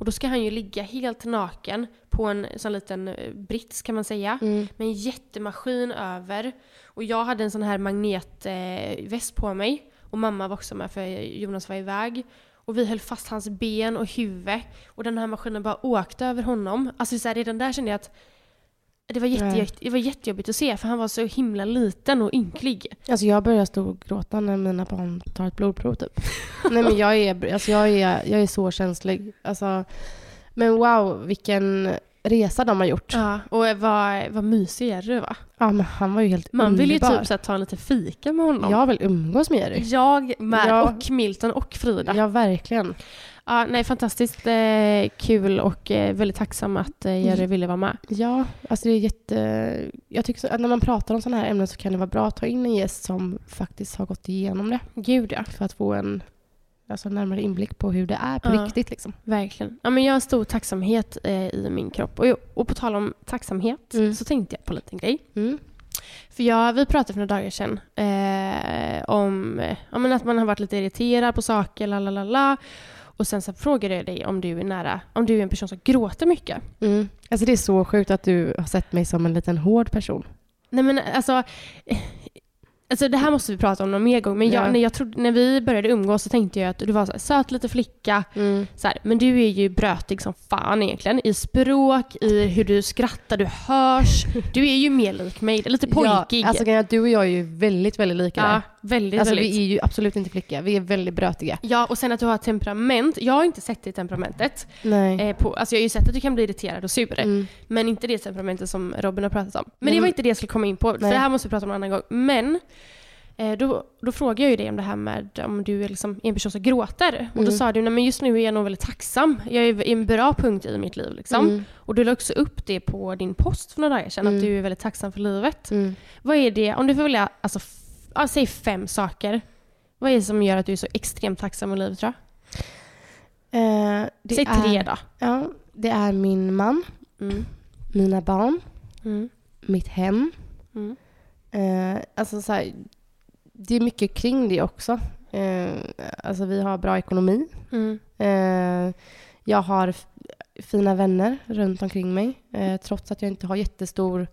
Och då ska han ju ligga helt naken på en sån liten eh, brits kan man säga. Mm. med en jättemaskin över. Och jag hade en sån här magnetväst eh, på mig. Och mamma var också med för Jonas var iväg. Och vi höll fast hans ben och huvud. Och den här maskinen bara åkte över honom. Alltså så här, redan där kände jag att det var, jätte, det var jättejobbigt att se för han var så himla liten och ynklig. Alltså jag börjar storgråta när mina barn tar ett blodprov typ. [LAUGHS] Nej men jag är, alltså jag är, jag är så känslig. Alltså, men wow, vilken resa de har gjort. Ja, och vad, vad mysig är du va? Ja men han var ju helt Man vill ju underbar. typ så här, ta en liten fika med honom. Jag vill umgås med Jerry. Jag med. Ja. Och Milton och Frida. Ja verkligen. Ja, nej, fantastiskt eh, kul och eh, väldigt tacksam att eh, Jerry ville vara med. Ja, alltså det är jätte... Jag tycker så, att när man pratar om sådana här ämnen så kan det vara bra att ta in en gäst som faktiskt har gått igenom det. Gud ja, För att få en alltså, närmare inblick på hur det är på Ja. riktigt. Liksom. verkligen. Ja, men jag har stor tacksamhet eh, i min kropp. Och, och på tal om tacksamhet Mm. så tänkte jag på en liten grej. Mm. För jag, vi pratade för några dagar sedan eh, om ja, men att man har varit lite irriterad på saker, la la la la. Och sen så frågade jag dig om du är nära, om du är en person som gråter mycket. Mm. Alltså det är så sjukt att du har sett mig som en liten hård person. Nej men alltså, alltså det här måste vi prata om någon mer gång. Men jag, Ja. när, jag trodde, när vi började umgås så tänkte jag att du var så här, söt liten flicka. Mm. Så här, men du är ju brötig som fan egentligen. I språk, i hur du skrattar, du hörs. Du är ju mer lik mig, lite pojkig. Ja, alltså du och jag är ju väldigt, väldigt lika Ja, väldigt, Alltså väldigt. vi är ju absolut inte flicka. Vi är väldigt brötiga. Ja, och sen att du har temperament. Jag har inte sett det temperamentet. Nej. Eh, på, alltså jag har ju sett att du kan bli irriterad och sur. Mm. Men inte det temperamentet som Robin har pratat om. Men Men- det var inte det jag skulle komma in på. För Nej. det här måste vi prata om en annan gång. Men då, då frågade jag ju dig om det här med om du är liksom en person som gråter. Och då Mm. sa du, nej men just nu är jag nog väldigt tacksam. Jag är i en bra punkt i mitt liv liksom. Mm. Och du la också upp det på din post för några dagar sedan, Mm. att du är väldigt tacksam för livet. Mm. Vad är det, om du får välja, alltså, ja, säg fem saker. Vad är det som gör att du är så extremt tacksam i livet tror Eh, jag? det Säg är, tre då. Ja, det är min man, Mm. mina barn, Mm. mitt hem. Mm. Eh, alltså så här, det är mycket kring det också. Eh, alltså vi har bra ekonomi. Mm. Eh, jag har fina vänner runt omkring mig. Eh, trots att jag inte har jättestor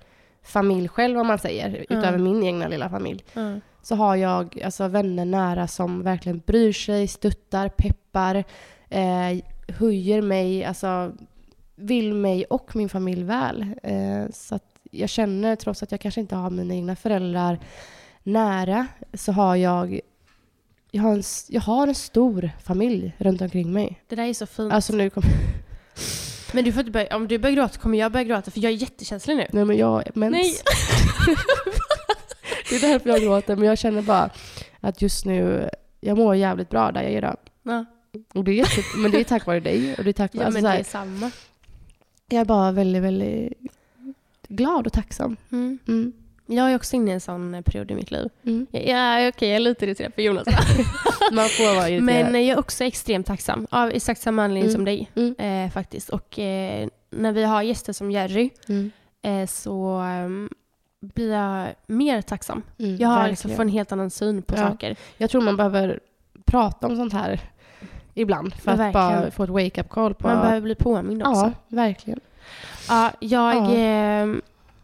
familj själv om man säger. Utöver min egna lilla familj. Mm. Så har jag alltså, vänner nära som verkligen bryr sig, stöttar, peppar. Eh, höjer mig, alltså vill mig och min familj väl. Eh, så jag känner, trots att jag kanske inte har mina egna föräldrar nära, så har jag jag har, en, jag har en stor familj runt omkring mig. Det där är så fint. Alltså nu kommer... [LAUGHS] Men du får inte börja, om du börjar gråta kommer jag börja gråta för jag är jättekänslig nu. Nej men jag mens. Nej. [LAUGHS] det är därför jag gråter. Men jag känner bara Att just nu, jag mår jävligt bra där jag är idag. Ja, Och det är men det är tack vare dig. Och det är tack vare, ja alltså, men det är samma. jag är bara väldigt, väldigt glad och tacksam. Mm. Mm. Jag är också inne i en sån eh, period i mitt liv. Mm. Ja, okej, jag är lite irriterad på Jonas. [LAUGHS] Man får vara irriterad. Men eh, jag är också extremt tacksam. Av exakt samma anledning Mm. som dig. Mm. Eh, faktiskt. Och eh, när vi har gäster som Jerry Mm. eh, så ehm, blir jag mer tacksam. Mm, Jag har liksom fått en helt annan syn på Ja. saker. Jag tror man behöver prata om sånt här ibland. För Ja, att bara få ett wake-up call på... Man behöver bli påmind också. Ja, verkligen. Ja, jag, Ja.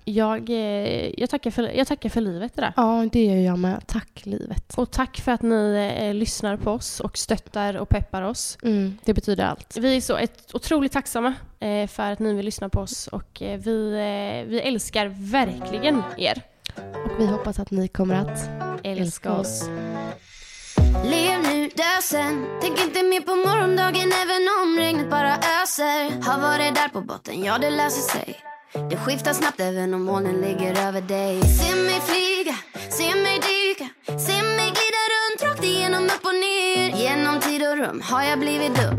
Jag, eh, jag, tackar för, jag tackar för livet idag. Ja, det gör jag med. Tack livet. Och tack för att ni eh, lyssnar på oss och stöttar och peppar oss. Mm, det betyder allt. Vi är så ett, otroligt tacksamma eh, för att ni vill lyssna på oss och eh, vi, eh, vi älskar verkligen er. Och vi hoppas att ni kommer att Älska oss. Lev nu, dö sen Tänk inte mer på morgondagen även om regnet bara öser Har varit där på botten, ja det löser sig det skiftar snabbt även om molnen ligger över dig. Se mig flyga, se mig dyka Se mig glida runt rakt igenom upp och ner. Genom tid och rum har jag blivit dum.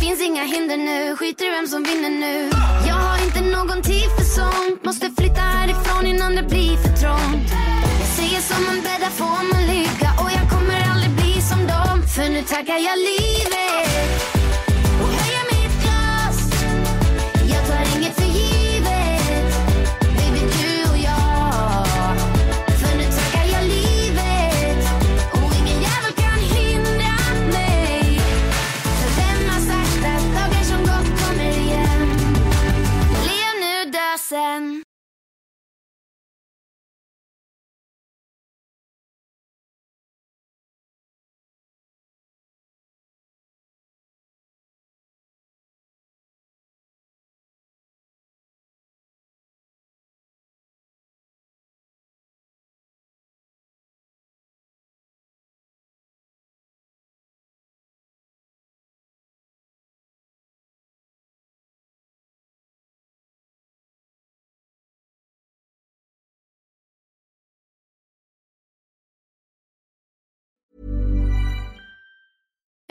Finns inga hinder nu, skiter i vem som vinner nu. Jag har inte någon tid för sånt. Måste flytta härifrån innan det blir för trångt. Jag säger som en bädda får man ligga. Och jag kommer aldrig bli som dem. För nu tackar jag livet.